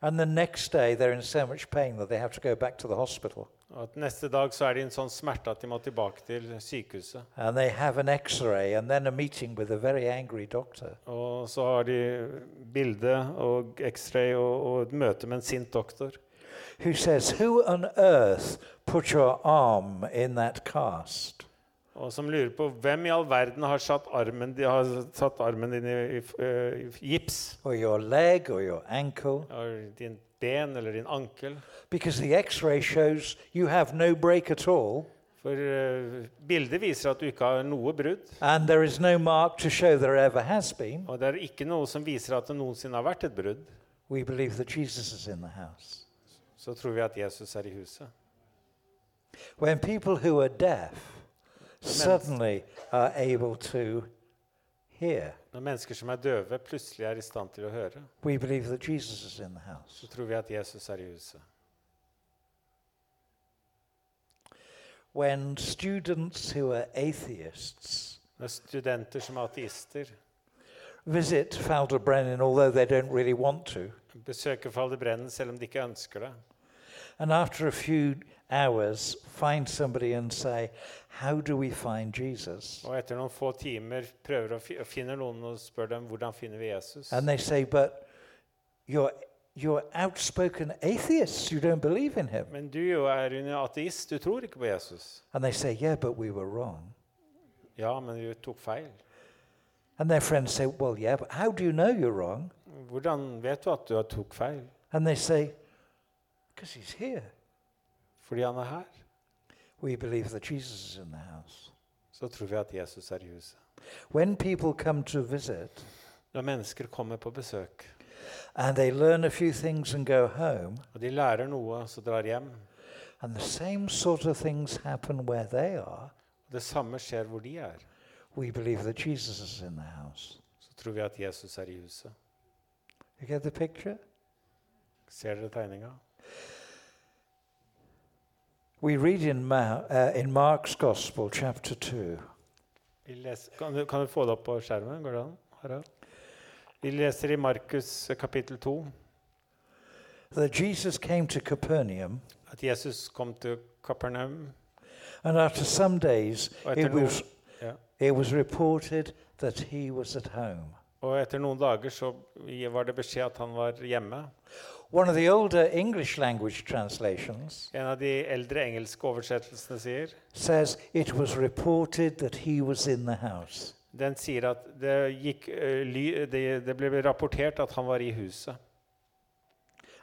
and the next day they're in so much pain that they have to go back to the hospital,
og at neste dag så er de i en sånn smerte at de må tilbake til sykehuset,
and they have an x ray and then a meeting with a very angry doctor,
og så har de bilde og x-ray og, og et møte med en sint doktor,
who says, Who on earth put your arm in that cast?
og som lurer på hvem i all verden har satt armen, de har satt armen din i, i, i gips,
Or your leg or your ankle?
eller din ben eller din ankel,
Because the x ray shows you have no break at all,
For eh, bildet viser at du ikke har noe brudd.
and there is no mark to show there ever has been.
Og det er ikke noe som viser at det noensinne har vært et brudd.
We believe that Jesus is in the house.
Så tror vi at Jesus er i huset.
When people who are deaf suddenly are able to hear,
Når mennesker som er døve, plutselig er i stand til å høre,
we believe that Jesus is in the house.
så tror vi at Jesus er i huset.
When students who are atheists
Når studenter som er ateister
visit Falderbrennen, although they don't really want to,
besøker Falderbrennen selv om de ikke ønsker det,
and after a few hours find somebody and say, How do we find Jesus?
og etter noen få timer prøver å fi og finner noen og spør dem hvordan finner vi Jesus,
And they say, But you're, you're outspoken atheists, you don't believe in him.
men du jo er en ateist, du tror ikke på Jesus.
And they say, Yeah, but we were wrong.
Ja, men du tok feil.
And their friends say, Well, yeah, but how do you know you're wrong?
Hvordan vet du at du har tok feil?
And they say, Because he's here.
Fordi han er her.
We believe that Jesus is in the house.
Så tror vi at Jesus er i huset.
When people come to visit
Når mennesker kommer på besøk,
and they learn a few things and go home,
og de lærer noe, så drar hjem,
and the same sort of things happen where they are,
det samme skjer hvor de er,
we believe that Jesus is in the house.
så tror vi at Jesus er i huset.
You get the picture?
Ser dere tegninga?
We read in, Ma- uh, in Mark's Gospel, chapter 2,
Vi leser, kan, du, kan du få det opp på skjermen? Går det an? Harald? Vi leser i Markus eh, kapittel 2
that Jesus came to Capernaum,
at Jesus kom til Kapernaum.
and after some days it was,
ja.
it was reported that he was at home.
Og etter noen dager så var det beskjed at han var hjemme.
One of the older English language translations
En av de eldre engelske oversettelsene sier
says it was reported that he was in the house.
Den sier at det, gikk, det, det ble rapportert at han var i huset.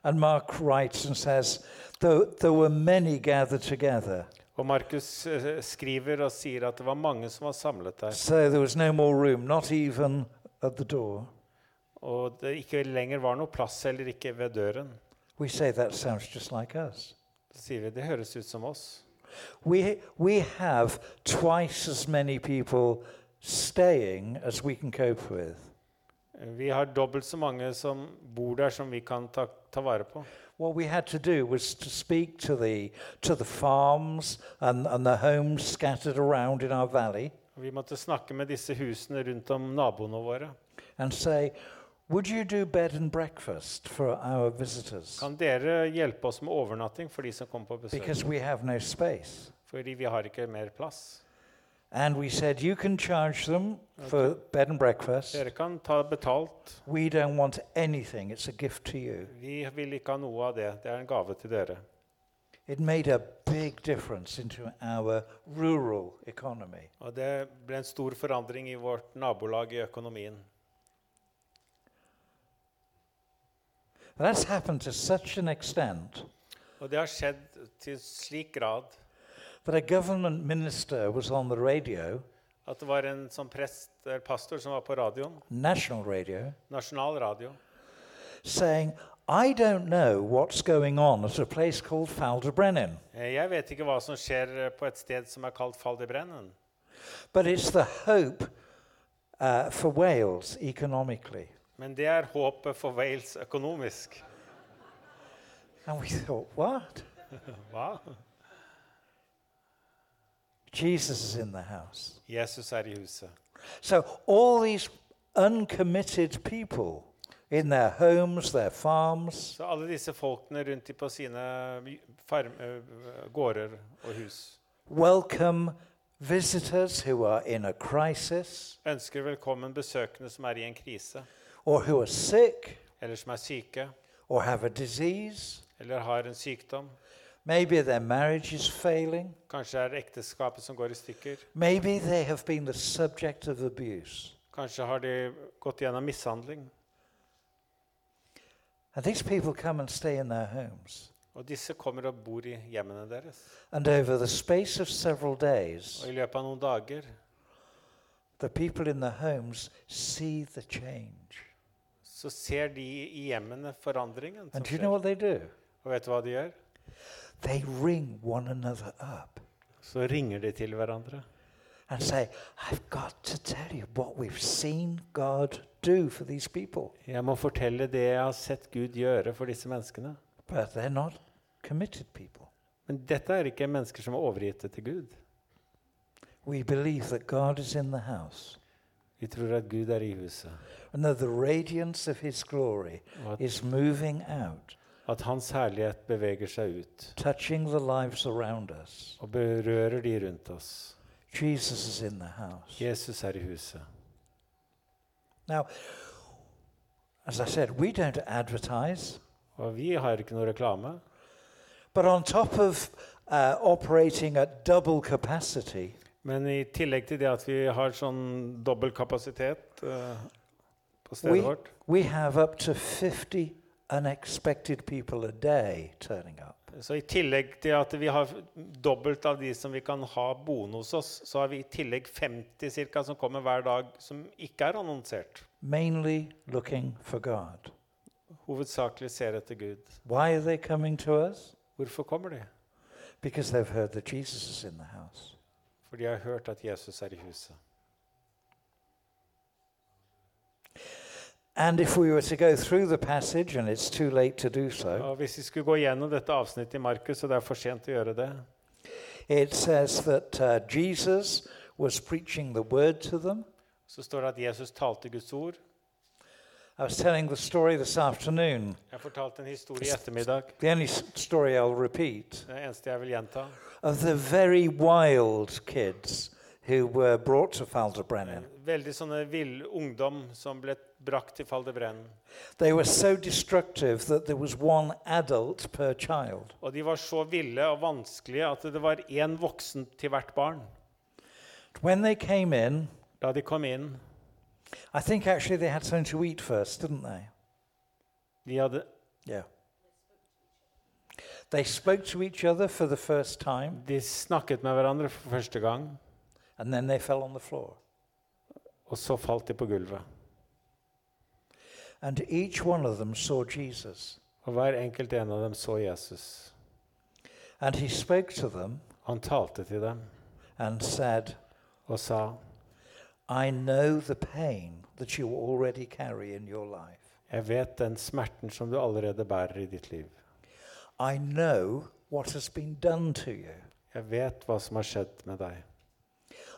And Mark writes and says, though there were many gathered together,
Og Markus skriver og sier at det var mange som var samlet der.
so there was no more room, not even at the door.
Og det ikke lenger var noe plass, heller ikke ved døren.
We say that sounds just like us.
Så sier vi det høres ut som oss.
We, we have twice as many people staying as we can cope with.
Vi har dobbelt så mange som bor der, som vi kan ta, ta vare på.
What we had to do was to speak to the, to the farms and, and the homes scattered around in our valley
Vi måtte snakke med disse husene rundt om naboene våre.
and say, Would you do bed and breakfast for our visitors?
Kan dere hjelpe oss med overnatting for de som kommer på besøk?
Because we have no space.
Fordi vi har ikke mer plass.
And we said, You can charge them for bed and breakfast.
Dere kan ta betalt.
We don't want anything, it's a gift to you.
Vi vil ikke ha noe av det. Det er en gave til dere.
It made a big difference into our rural economy.
Og det ble en stor forandring i vårt nabolag i økonomien.
That's happened to such an extent
Og det har skjedd til slik grad
that a government minister was on the radio,
at det var en sånn prest, eller pastor som var på radioen,
national radio,
nasjonal radio,
saying, I don't know what's going on at a place called Faldebrennen,
Eh, Jeg vet ikke hva som skjer eh, på et sted som er kalt Faldebrennen,
but it's the hope uh, for Wales economically.
men det er håpet for Wales økonomisk.
And we thought, what?
Hva?
Jesus is in the house.
Jesus er i huset.
So all these uncommitted people in their homes, their farms,
Så alle disse folkene rundt på sine farm, eh, gårder og hus
welcome visitors who are in a crisis
ønsker velkommen besøkende som er i en krise,
or who are sick
eller som er syke,
or have a disease.
eller har en sykdom.
Maybe their marriage is failing.
Kanskje er ekteskapet som går i stykker.
Maybe they have been the subject of abuse.
Kanskje har de gått gjennom mishandling.
And these people come and stay in their homes.
Og disse kommer og bor i hjemmene deres.
And over the space of several days,
Og i løpet av noen dager
the people in the homes see the change.
så ser de i hjemmene forandringen som
And do you know
skjer.
what they do?
Og vet du hva de gjør?
They ring one another up
Så ringer de til hverandre.
and say, I've got to tell you what we've seen God do for these people.
Jeg må fortelle det jeg har sett Gud gjøre for disse menneskene.
But they're not committed people.
Men dette er ikke mennesker som er overgitt til Gud.
We believe that God is in the house
Vi tror at Gud er i huset,
and that the radiance of his glory
at,
is moving out,
at Hans herlighet beveger seg ut
touching the lives around us.
og berører de rundt oss.
Jesus is in the house.
Jesus er i huset.
Now, as I said, we don't advertise,
Og vi har ikke noe reklame.
but on top of uh, operating at double capacity,
Men i tillegg til det at vi har sånn dobbel kapasitet eh, på
we,
vårt,
we have up to 50 unexpected people a day turning up.
Så i tillegg til at vi har dobbelt av de som vi kan ha boende hos oss, så har vi i tillegg 50 cirka, som kommer hver dag, som ikke er annonsert.
mainly looking for God.
Hovedsakelig ser etter Gud.
Why are they coming to us?
Hvorfor kommer de?
Because they've heard that Jesus is in the house.
For de har hørt at Jesus er i huset.
And if we were to go through the passage, and it's too late to do so,
Og Hvis vi skulle gå gjennom dette avsnittet i Markus, og det er for sent å gjøre det,
it says that uh, Jesus was preaching the word to them.
så står det at Jesus talte Guds ord.
I was telling the story this afternoon,
Jeg fortalte en historie i ettermiddag,
the only story I'll repeat,
det eneste jeg vil gjenta,
of the very wild kids who were brought to Faldebrennen.
Veldig sånne vill ungdom som ble brakt til Faldebrennen.
They were so destructive that there was one adult per child.
Og de var så ville og vanskelige at det var én voksen til hvert barn.
When they came in,
Da de kom inn
I think actually they had something to eat first, didn't they?
de hadde,
Yeah. They spoke to each other for the first time,
De snakket med hverandre for første gang,
and then they fell on the floor.
og så falt de på gulvet.
And each one of them saw Jesus.
Og hver enkelt en av dem så Jesus.
And he spoke to them
Han talte til dem
and said,
og sa,
I know the pain that you already carry in your life.
Jeg vet den smerten som du allerede bærer i ditt liv.
I know what has been done to you.
Jeg vet hva som har skjedd med deg.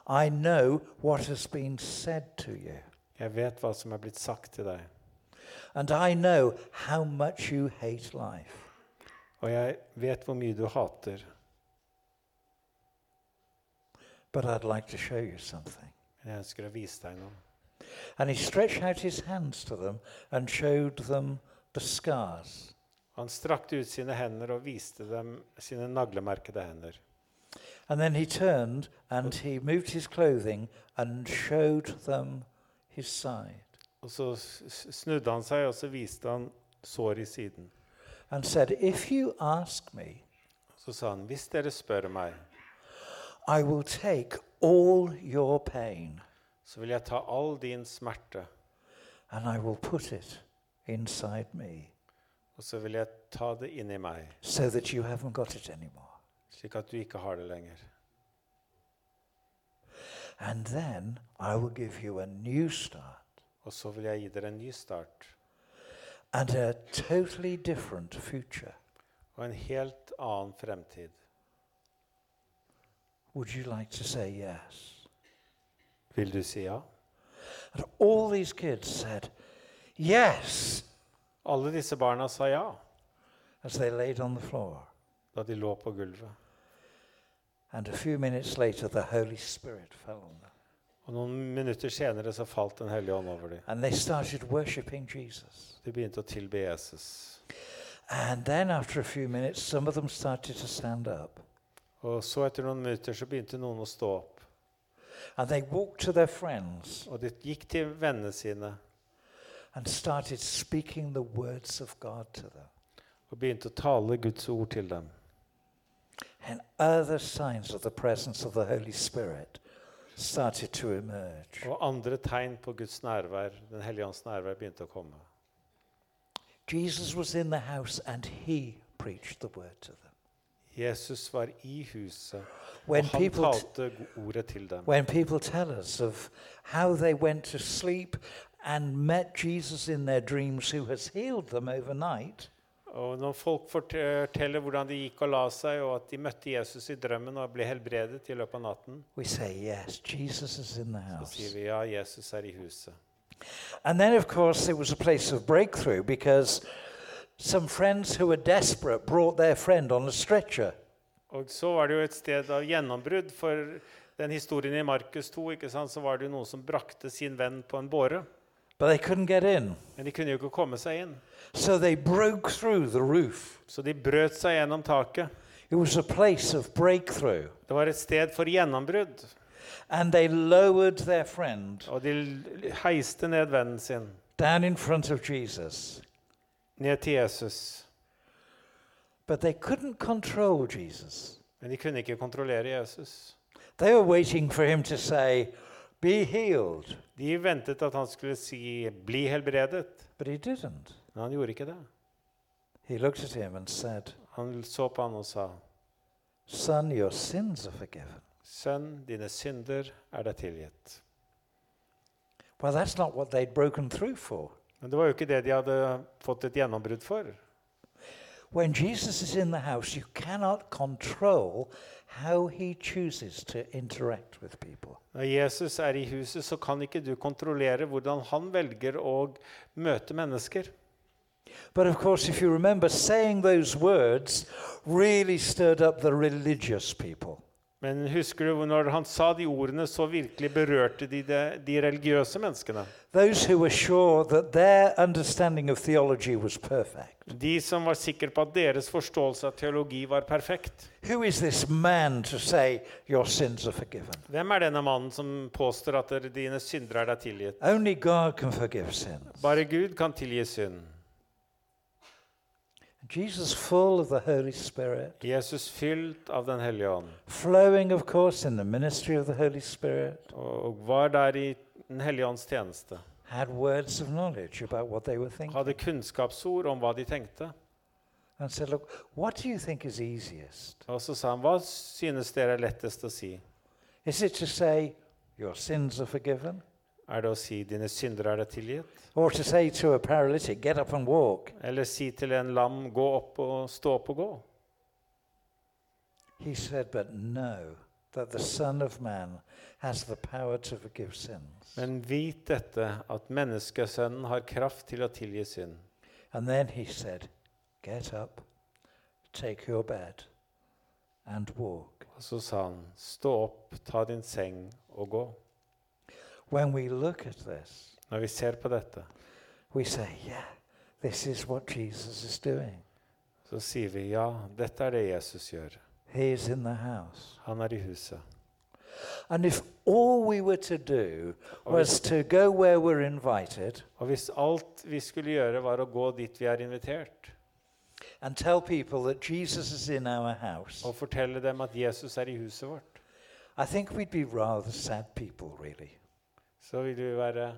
I know what has been said to you.
Jeg vet hva som er blitt sagt til deg.
And I know how much you hate life.
Og jeg vet hvor mye du hater,
But I'd like to show you something.
men jeg ønsker å vise deg noe.
And he stretched out his hands to them and showed them the scars.
Han strakte ut sine hender og viste dem sine naglemerkede hender.
And then he turned and he moved his clothing and showed them his side
Og så snudde han seg, og så viste han sår i siden.
and said, If you ask me,
Så sa han, hvis dere spør meg,
I will take all your pain
så vil jeg ta all din smerte,
and I will put it inside me
og så vil jeg ta det inn i meg,
so that you haven't got it anymore.
slik at du ikke har det lenger.
And then I will give you a new start
Og så vil jeg gi dere en ny start
and a totally different future.
og en helt annen fremtid.
Would you like to say yes?
Vil du si ja?
And all these kids said, Yes,
Alle disse barna sa ja
as they laid on the floor.
da de lå på gulvet.
And a few minutes later, the Holy Spirit fell on them.
Og noen minutter senere så falt Den hellige ånd over dem.
And they started worshipping Jesus.
De begynte å tilbe Jesus.
And then, after a few minutes, some of them started to stand up.
Og så etter noen minutter så begynte noen å stå opp.
And they walked to their friends
Og de gikk til vennene sine
and started speaking the words of God to them.
og begynte å tale Guds ord til dem.
And other signs of the presence of the Holy Spirit started to emerge.
Og andre tegn på Guds nærvær, Den hellige ånds nærvær, begynte å komme.
Jesus was in the house and he preached the word to them.
Jesus var i huset,
When
han
people,
talte ordet til dem.
when people tell us of how they went to sleep and met Jesus in their dreams who has healed them overnight,
Og når folk forteller hvordan de gikk og la seg, og at de møtte Jesus i drømmen og ble helbredet i løpet av natten,
say, Yes,
så sier vi ja, Jesus er i huset.
And then, of course, it was a place of breakthrough because some friends who were desperate brought their friend on a stretcher.
Og så var det jo et sted av gjennombrudd. For den historien i Markus 2 ikke sant, så var det jo noen som brakte sin venn på en båre.
But they couldn't get in.
Men de kunne jo ikke komme seg inn.
So they broke through the roof.
Så de brøt seg gjennom taket.
It was a place of breakthrough.
Det var et sted for gjennombrudd.
And they lowered their friend
Og de heiste ned vennen sin,
down in front of Jesus.
ned til Jesus.
But they couldn't control Jesus.
Men de kunne ikke kontrollere Jesus.
They were waiting for him to say, Be healed.
De ventet at han skulle si 'bli helbredet',
But he didn't.
men han gjorde ikke det.
He looked at him and said,
Han så på han og sa,
Son, your sins are forgiven.
'Sønn, dine synder er deg tilgitt'.
Well, that's not what they'd broken through for.
Men det var jo ikke det de hadde fått et gjennombrudd for.
When Jesus is in the house, you cannot control how he chooses to interact with people.
Når Jesus er i huset, så kan ikke du kontrollere hvordan han velger å møte mennesker.
But of course, if you remember, saying those words really stirred up the religious people.
Men husker du når han sa de ordene, så virkelig berørte de de, de religiøse menneskene?
Those who were sure that their understanding of theology was perfect.
De som var sikre på at deres forståelse av teologi var perfekt.
Who is this man to say, Your sins are forgiven?
Hvem er denne mannen som påstår at dine synder er deg tilgitt?
Only God can forgive sins.
Bare Gud kan tilgi synd.
Jesus, full of the Holy Spirit,
Jesus fylt av Den hellige ånd,
flowing, of course, in the ministry of the Holy Spirit,
og var der i Den hellige ånds tjeneste.
had words of knowledge about what they were thinking.
Hadde kunnskapsord om hva de tenkte.
And said, Look, what do you think is easiest?
Og så sa han, hva synes dere er lettest å si?
Is it to say, Your sins are forgiven?
Er det å si dine synder er deg tilgitt?
Or to say to a paralytic, Get up and walk?
Eller si til en lam, gå opp og stå opp og gå?
He said, But no, that the Son of Man has the power to forgive sins.
Men vit dette, at menneskesønnen har kraft til å tilgi synd.
And then he said, Get up, take your bed, and walk.
Og så sa han, stå opp, ta din seng og gå.
When we look at this,
Når vi ser på dette,
we say, Yeah, this is what Jesus is doing.
så sier vi ja, dette er det Jesus gjør.
He is in the house.
Han er i huset.
And if all we were to do was to go where we're invited
Og hvis alt vi skulle gjøre, var å gå dit vi er invitert,
and tell people that Jesus is in our house,
og fortelle dem at Jesus er i huset vårt,
I think we'd be rather sad people, really.
Så vil vi være,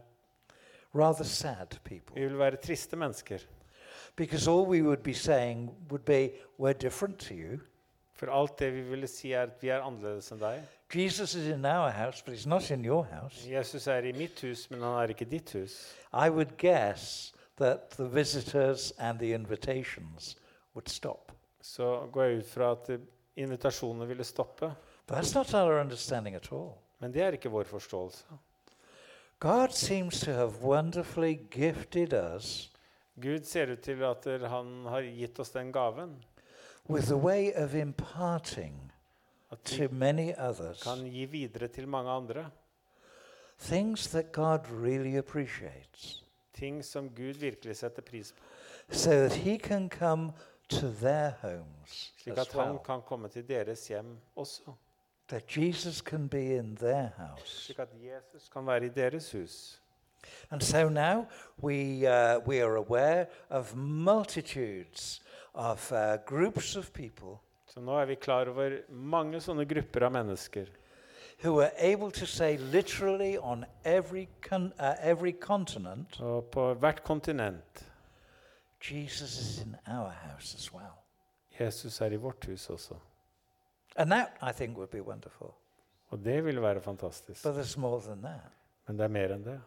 Rather sad people.
vi vil være triste mennesker.
Because all we would be saying would be, We're different to you.
For alt det vi ville si, er at vi er annerledes enn deg.
Jesus is in our house, but he's not in your house.
Jesus er i mitt hus, men han er ikke ditt hus.
I would guess that the visitors and the invitations would stop.
Så går jeg ut fra at invitasjonene ville stoppe.
But that's not our understanding at all.
Men det er ikke vår forståelse.
God seems to have wonderfully gifted us
Gud ser ut til at han har gitt oss den gaven.
with a way of imparting
At vi
to many others
kan gi videre til mange andre.
things that God really appreciates
Ting som Gud virkelig setter pris på.
so that He can come to their homes
Slik
as
at han
well.
kan komme til deres hjem også.
That Jesus can be in their house.
Slik at Jesus kan være i deres hus.
And so now we, uh, we are aware of multitudes of uh, groups of people
Så nå er vi klar over mange sånne grupper av mennesker
who are able to say literally on every, con- uh, every continent,
og på hvert kontinent.
Jesus is in our house as well.
Jesus er i vårt hus også.
And that, I think, would be wonderful.
Og det vil være fantastisk.
But it's more than that.
Men det er mer enn det.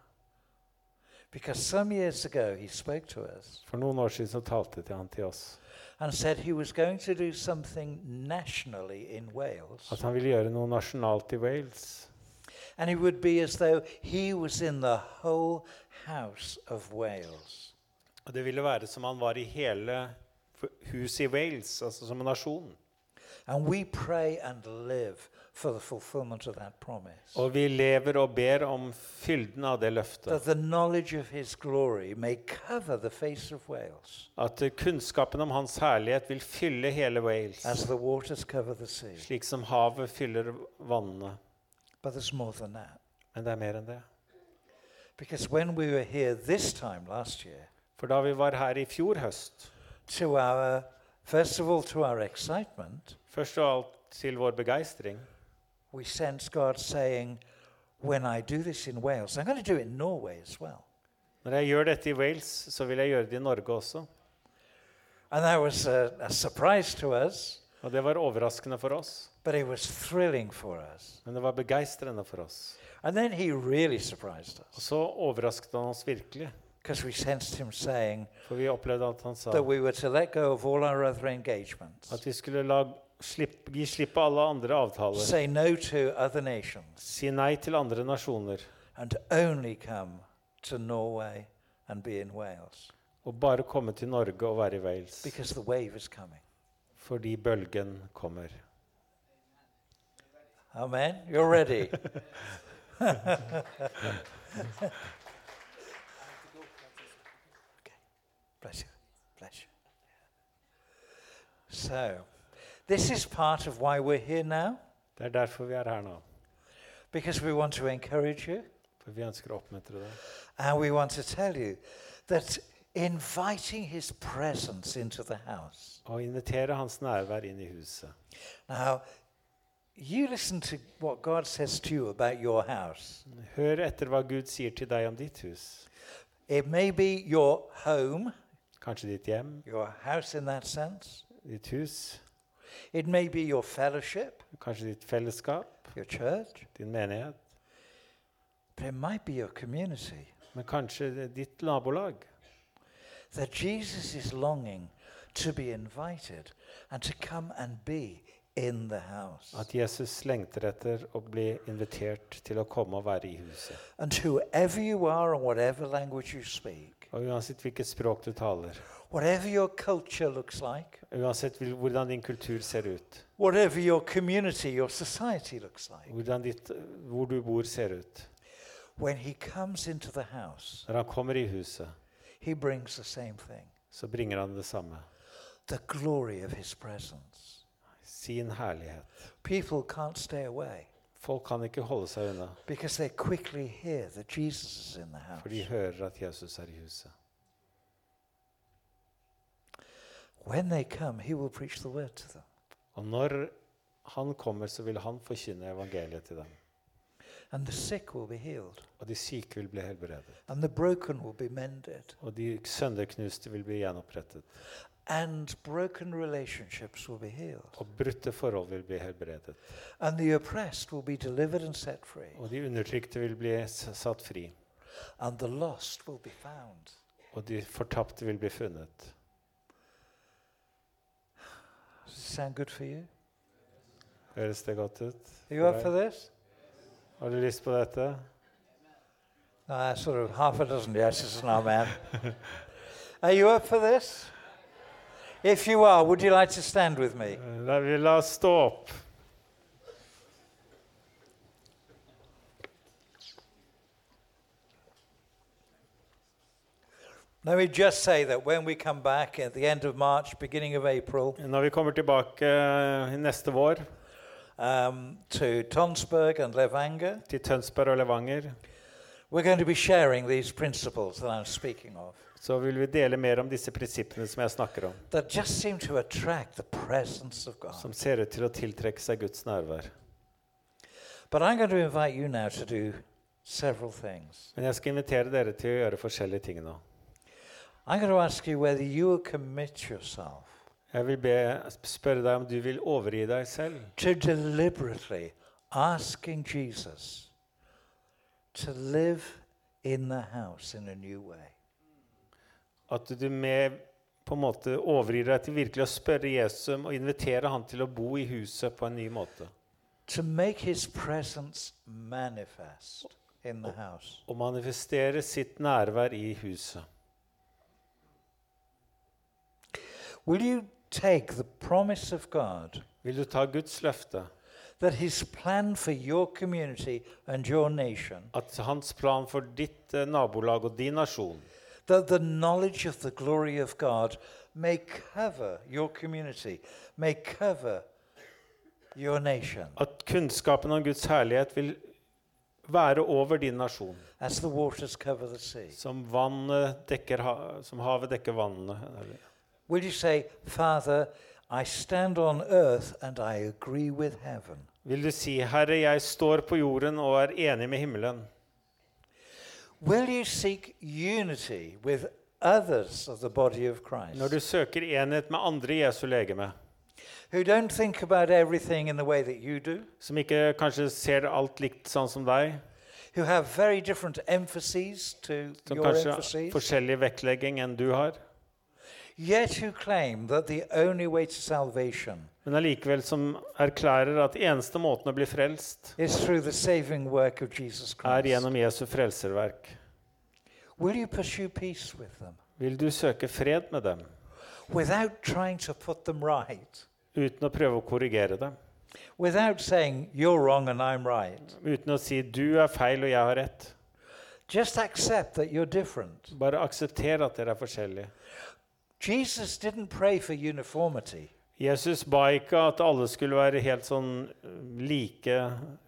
Because some years ago, he spoke to us
For noen år siden så talte han til oss
and said he was going to do something nationally in Wales.
at han ville gjøre noe nasjonalt i Wales.
And it would be as though he was in the whole house of Wales.
Og det ville være som han var i hele huset i Wales, altså som en nasjon.
And we pray and live for the fulfillment of that promise.
Og vi lever og ber om fylden av det løftet.
That the knowledge of his glory may cover the face of Wales
At kunnskapen om hans herlighet vil fylle hele
as
Wales,
the waters cover the sea.
slik som havet fyller vannene.
But there's more than that.
Men det er mer enn det.
Because when we were here this time last year,
For da vi var her i fjor høst,
to our, first of all, to our excitement,
først og alt til vår begeistring,
we sensed God saying, When I do this in Wales, I'm going to do it in Norway as well.
Når jeg gjør dette i Wales, så vil jeg gjøre det i Norge også.
And that was a, a surprise to us,
Og det var overraskende for oss,
but it was thrilling for us.
men det var begeistrende for oss.
And then he really surprised
Og så overrasket han oss virkelig,
because we sensed him saying
for vi opplevde at han sa
that we were to let go of all our other engagements,
at vi skulle la, slipp, gi slipp på alle andre avtaler,
say no to other nations,
si nei til andre nasjoner,
and only come to Norway and be in Wales
og bare komme til Norge og være i Wales,
because the wave is coming.
fordi bølgen kommer.
Amen. You're ready. okay. Bless you. Bless you. So, this is part of why we're here now,
Det er derfor vi er her nå,
because we want to encourage you
for vi ønsker å oppmuntre deg.
and we want to tell you that inviting his presence into the house.
Og invitere hans nærvær inn i huset.
Now, you listen to what God says to you about your house.
Hør etter hva Gud sier til deg om ditt hus.
It may be your home,
Kanskje ditt hjem,
your house in that sense.
ditt hus,
It may be your fellowship,
kanskje ditt fellesskap,
your church,
din menighet.
but it might be your community.
Men kanskje det er ditt nabolag.
That Jesus is longing to be invited and to come and be in the house.
At Jesus lengter etter å bli invitert til å komme og være i huset.
And whoever you are and whatever language you speak,
Og uansett hvilket språk du taler,
whatever your culture looks like,
uansett hvordan din kultur ser ut,
whatever your community, your society looks like,
hvordan ditt, hvor du bor ser ut
when he comes into the house,
Når han kommer i huset,
he brings the same thing.
så bringer han det samme.
the glory of his presence.
Sin herlighet.
People can't stay away
Folk kan ikke holde seg unna,
because they quickly hear that Jesus is in the
for de hører at Jesus er i huset.
When they come, he will preach the word to them.
Og når han kommer, så vil han forkynne evangeliet til dem.
And the sick will be healed.
Og de syke vil bli helbredet.
And the broken will be mended.
Og de sønderknuste vil bli gjenopprettet.
And broken relationships will be healed.
Og brutte forhold vil bli helbredet.
And the oppressed will be delivered and set free.
Og de undertrykte vil bli satt fri.
And the lost will be found.
Og de fortapte vil bli funnet.
Does it sound good for you?
Høres det godt ut?
Are you up for this?
Har du lyst på dette?
No, sort of half a dozen yeses and amen. are you up for this? If you are, would you like to stand with me?
Eh, vi la oss stå opp.
Let me just say that when we come back at the end of March, beginning of April,
Når vi kommer tilbake eh, neste vår
um, to Tonsberg and Levanger,
til Tønsberg og Levanger,
we're going to be sharing these principles that I'm speaking of
så vil vi dele mer om disse prinsippene som jeg snakker om,
that just seem to attract the presence of God.
som ser ut til å tiltrekke seg Guds nærvær.
But I'm going to invite you now to do several things.
Men jeg skal invitere dere til å gjøre forskjellige ting nå.
I'm going to ask you whether you will commit yourself
Jeg vil be, spørre deg om du vil overgi deg selv
to deliberately asking Jesus to live in the house in a new way.
At du med på en måte overgir deg til virkelig å spørre Jesus om og invitere han til å bo i huset på en ny måte.
To make his presence manifest in the house.
Og manifestere sitt nærvær i huset.
Will you take the promise of God
Vil du ta Guds løfte,
that his plan for your community and your nation,
at hans plan for ditt eh, nabolag og din nasjon,
that the knowledge of the glory of God may cover your community, may cover your nation,
at kunnskapen om Guds herlighet vil være over din nasjon,
as the waters cover the sea?
som, vannet dekker, ha- som havet dekker vannene.
Will you say, Father, I stand on earth and I agree with heaven?
Vil du si, Herre, jeg står på jorden og er enig med himmelen?
Will you seek unity with others of the body of Christ?
Når du søker enhet med andre i Jesu legeme,
who don't think about everything in the way that you do,
som ikke kanskje ser alt likt sånn som deg,
who have very different emphases to
som
your
kanskje har
emphases,
forskjellig vektlegging enn du har, men allikevel som erklærer at eneste måten å bli frelst er gjennom Jesu frelserverk. Vil du søke fred med dem uten å prøve å korrigere dem?
Saying, right?
Uten å si 'du er feil og jeg har rett'? Bare aksepter at dere er forskjellige.
Jesus didn't pray for uniformity.
Jesus ba ikke at alle skulle være helt sånn øh, like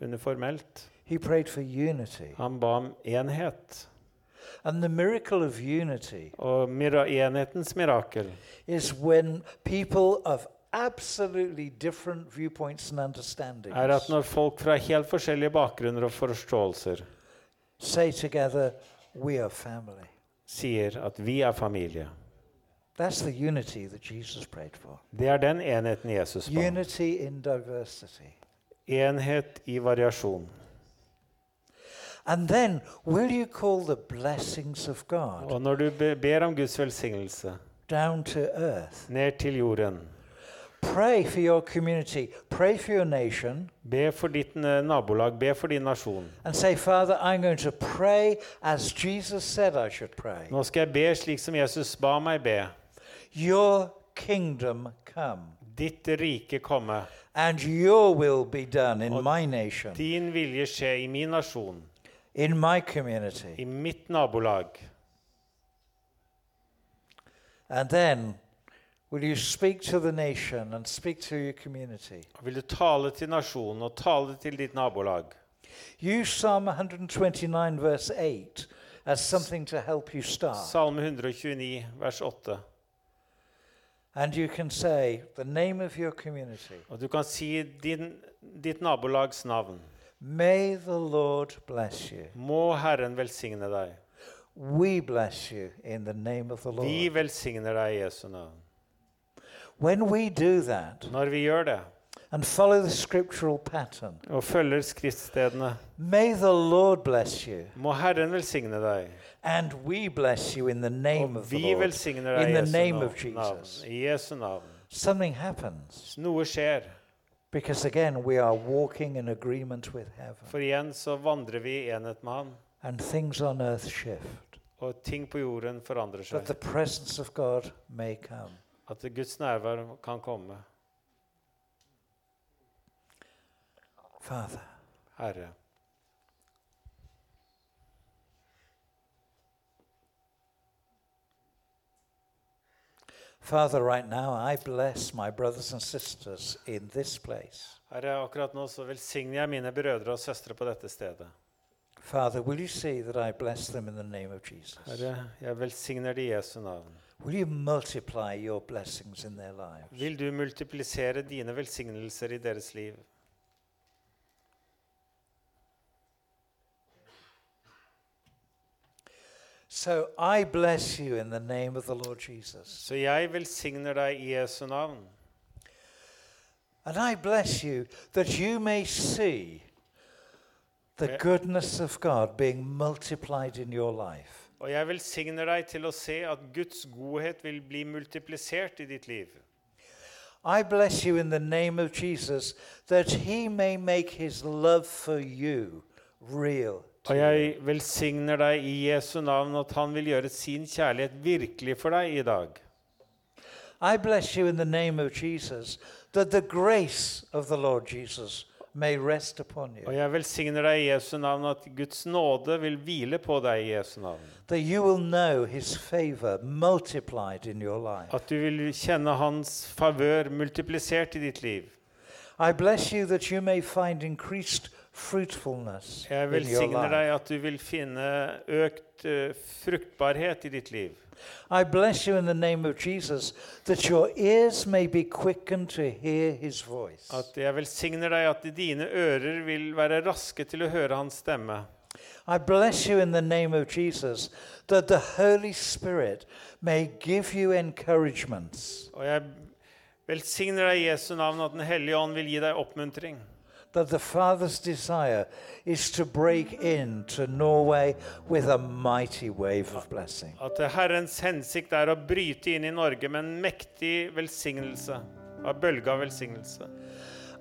uniformelt.
He prayed for unity.
Han ba om enhet.
And the miracle of unity
Og mira enhetens mirakel
is when people of absolutely different viewpoints and understandings
er at når folk fra helt forskjellige bakgrunner og forståelser
say together, We are family.
sier at vi er familie.
That's the unity that Jesus prayed for.
Det er den enheten Jesus ba.
Unity in diversity.
Enhet i variasjon.
And then, will you call the blessings of God
Og når du ber om Guds velsignelse
down to earth?
ned til jorden,
Pray for your community, pray for your nation,
be for ditt eh, nabolag, be for din nasjon.
and say, Father, I'm going to pray as Jesus said I should pray.
Nå skal jeg be slik som Jesus ba meg be.
Your kingdom come,
Ditt rike komme.
and your will be done in my nation,
Din vilje skje i min nasjon,
in my community.
i mitt nabolag.
And then Will you speak to the nation and speak to your community?
Vil du tale til nasjonen og tale til ditt nabolag?
Use Psalm 129, verse 8, as something to help you start.
Salme 129, vers 8.
And you can say the name of your community.
Og du kan si din, ditt nabolags navn.
May the Lord bless you.
Må Herren velsigne deg.
We bless you in the name of the
Vi velsigner deg i Jesu navn.
When we do that
Når vi gjør det
and follow the scriptural pattern,
og følger skriftstedene,
may the Lord bless you.
må Herren velsigne deg.
And we bless you in the name
Og
of the
vi
Lord.
velsigner deg
In
i
the
Jesu
name of
navn. navn. I Jesu navn.
Something happens
Noe skjer.
because, again, we are walking in agreement with heaven
For igjen så vandrer vi i enhet med Han,
and things on earth shift.
og ting på jorden forandrer
the
seg.
presence of God may come.
At Guds nærvær kan komme.
Father,
Herre.
Father, right now I bless my brothers and sisters in this place.
Herre, akkurat nå så velsigner jeg mine brødre og søstre på dette stedet.
Father, will you see that I bless them in the name of Jesus?
Herre, jeg velsigner det i Jesu navn.
Will you multiply your blessings in their lives?
Vil du multiplisere dine velsignelser i deres liv?
So I bless you in the name of the Lord Jesus.
Så jeg velsigner deg i Jesu navn.
And I bless you that you may see the goodness of God being multiplied in your life.
Og jeg velsigner deg til å se at Guds godhet vil bli multiplisert i ditt liv.
I bless you in the name of Jesus that he may make his love for you real.
Og jeg velsigner deg i Jesu navn at han vil gjøre sin kjærlighet virkelig for deg i dag.
I bless you in the name of Jesus that the grace of the Lord Jesus may rest upon
Og
you.
jeg velsigner deg i Jesu navn at Guds nåde vil hvile på deg i Jesu navn.
That you will know his favor multiplied in your life.
At du vil kjenne hans favør multiplisert i ditt liv.
I bless you that you may find increased fruitfulness
Jeg velsigner deg at du vil finne økt uh, fruktbarhet i ditt liv.
I bless you in the name of Jesus that your ears may be quickened to hear his voice.
At jeg velsigner deg at dine ører vil være raske til å høre hans stemme.
I bless you in the name of Jesus that the Holy Spirit may give you encouragements,
Og jeg velsigner deg i Jesu navn at Den hellige ånd vil gi deg oppmuntring.
That the Father's desire is to break into Norway with a mighty wave of blessing.
At Herrens hensikt er å bryte inn i Norge med en mektig velsignelse. Bølge av velsignelse.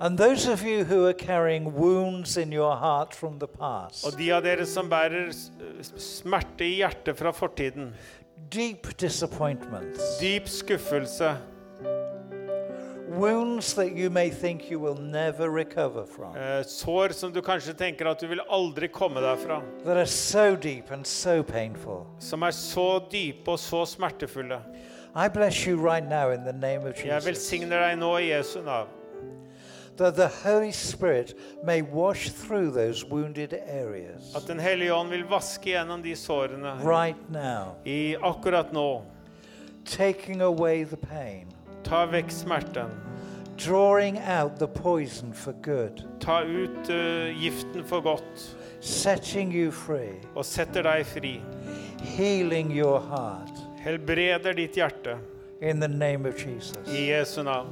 And those of you who are carrying wounds in your heart from the past,
Og de av dere som bærer smerte i hjertet fra fortiden,
deep disappointments,
dyp skuffelse,
wounds that you may think you will never recover from,
eh, sår som du kanskje tenker at du vil aldri komme deg fra,
that are so deep and so painful.
som er så dype og så smertefulle.
I bless you right now in the name of
Jeg
Jesus.
velsigner deg nå i Jesu navn.
That the Holy Spirit may wash through those wounded areas
At Den hellige ånd vil vaske gjennom de sårene
right now,
i akkurat nå.
taking away the pain,
Ta vekk smerten.
drawing out the poison for good,
Ta ut eh, giften for godt
setting you free,
og setter deg fri.
healing your heart
Helbreder ditt hjerte
in the name of Jesus.
i Jesu navn.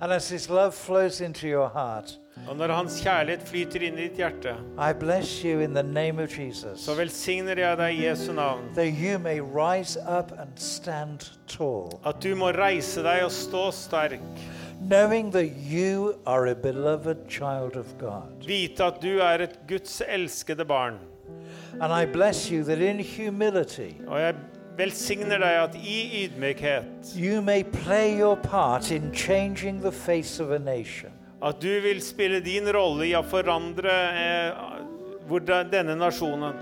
And as His love flows into your heart,
Og når Hans kjærlighet flyter inn i ditt hjerte,
I bless you in the name of Jesus
så velsigner jeg deg i Jesu navn.
that you may rise up and stand tall,
At du må reise deg og stå sterk.
knowing that you are a beloved child of God.
Vite at du er et Guds elskede barn.
And I bless you that in humility,
Og jeg velsigner deg at i ydmykhet
you may play your part in changing the face of a nation.
At du vil spille din rolle i å forandre eh, hvordan denne nasjonen.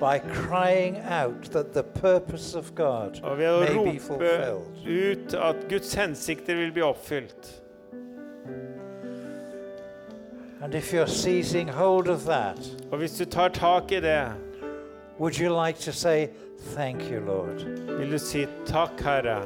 by crying out that the purpose of God may be fulfilled.
ut at Guds hensikter vil bli oppfylt.
And if you're seizing hold of that,
Og hvis du tar tak i det,
would you like to say, Thank you, Lord?
vil du si takk, Herre.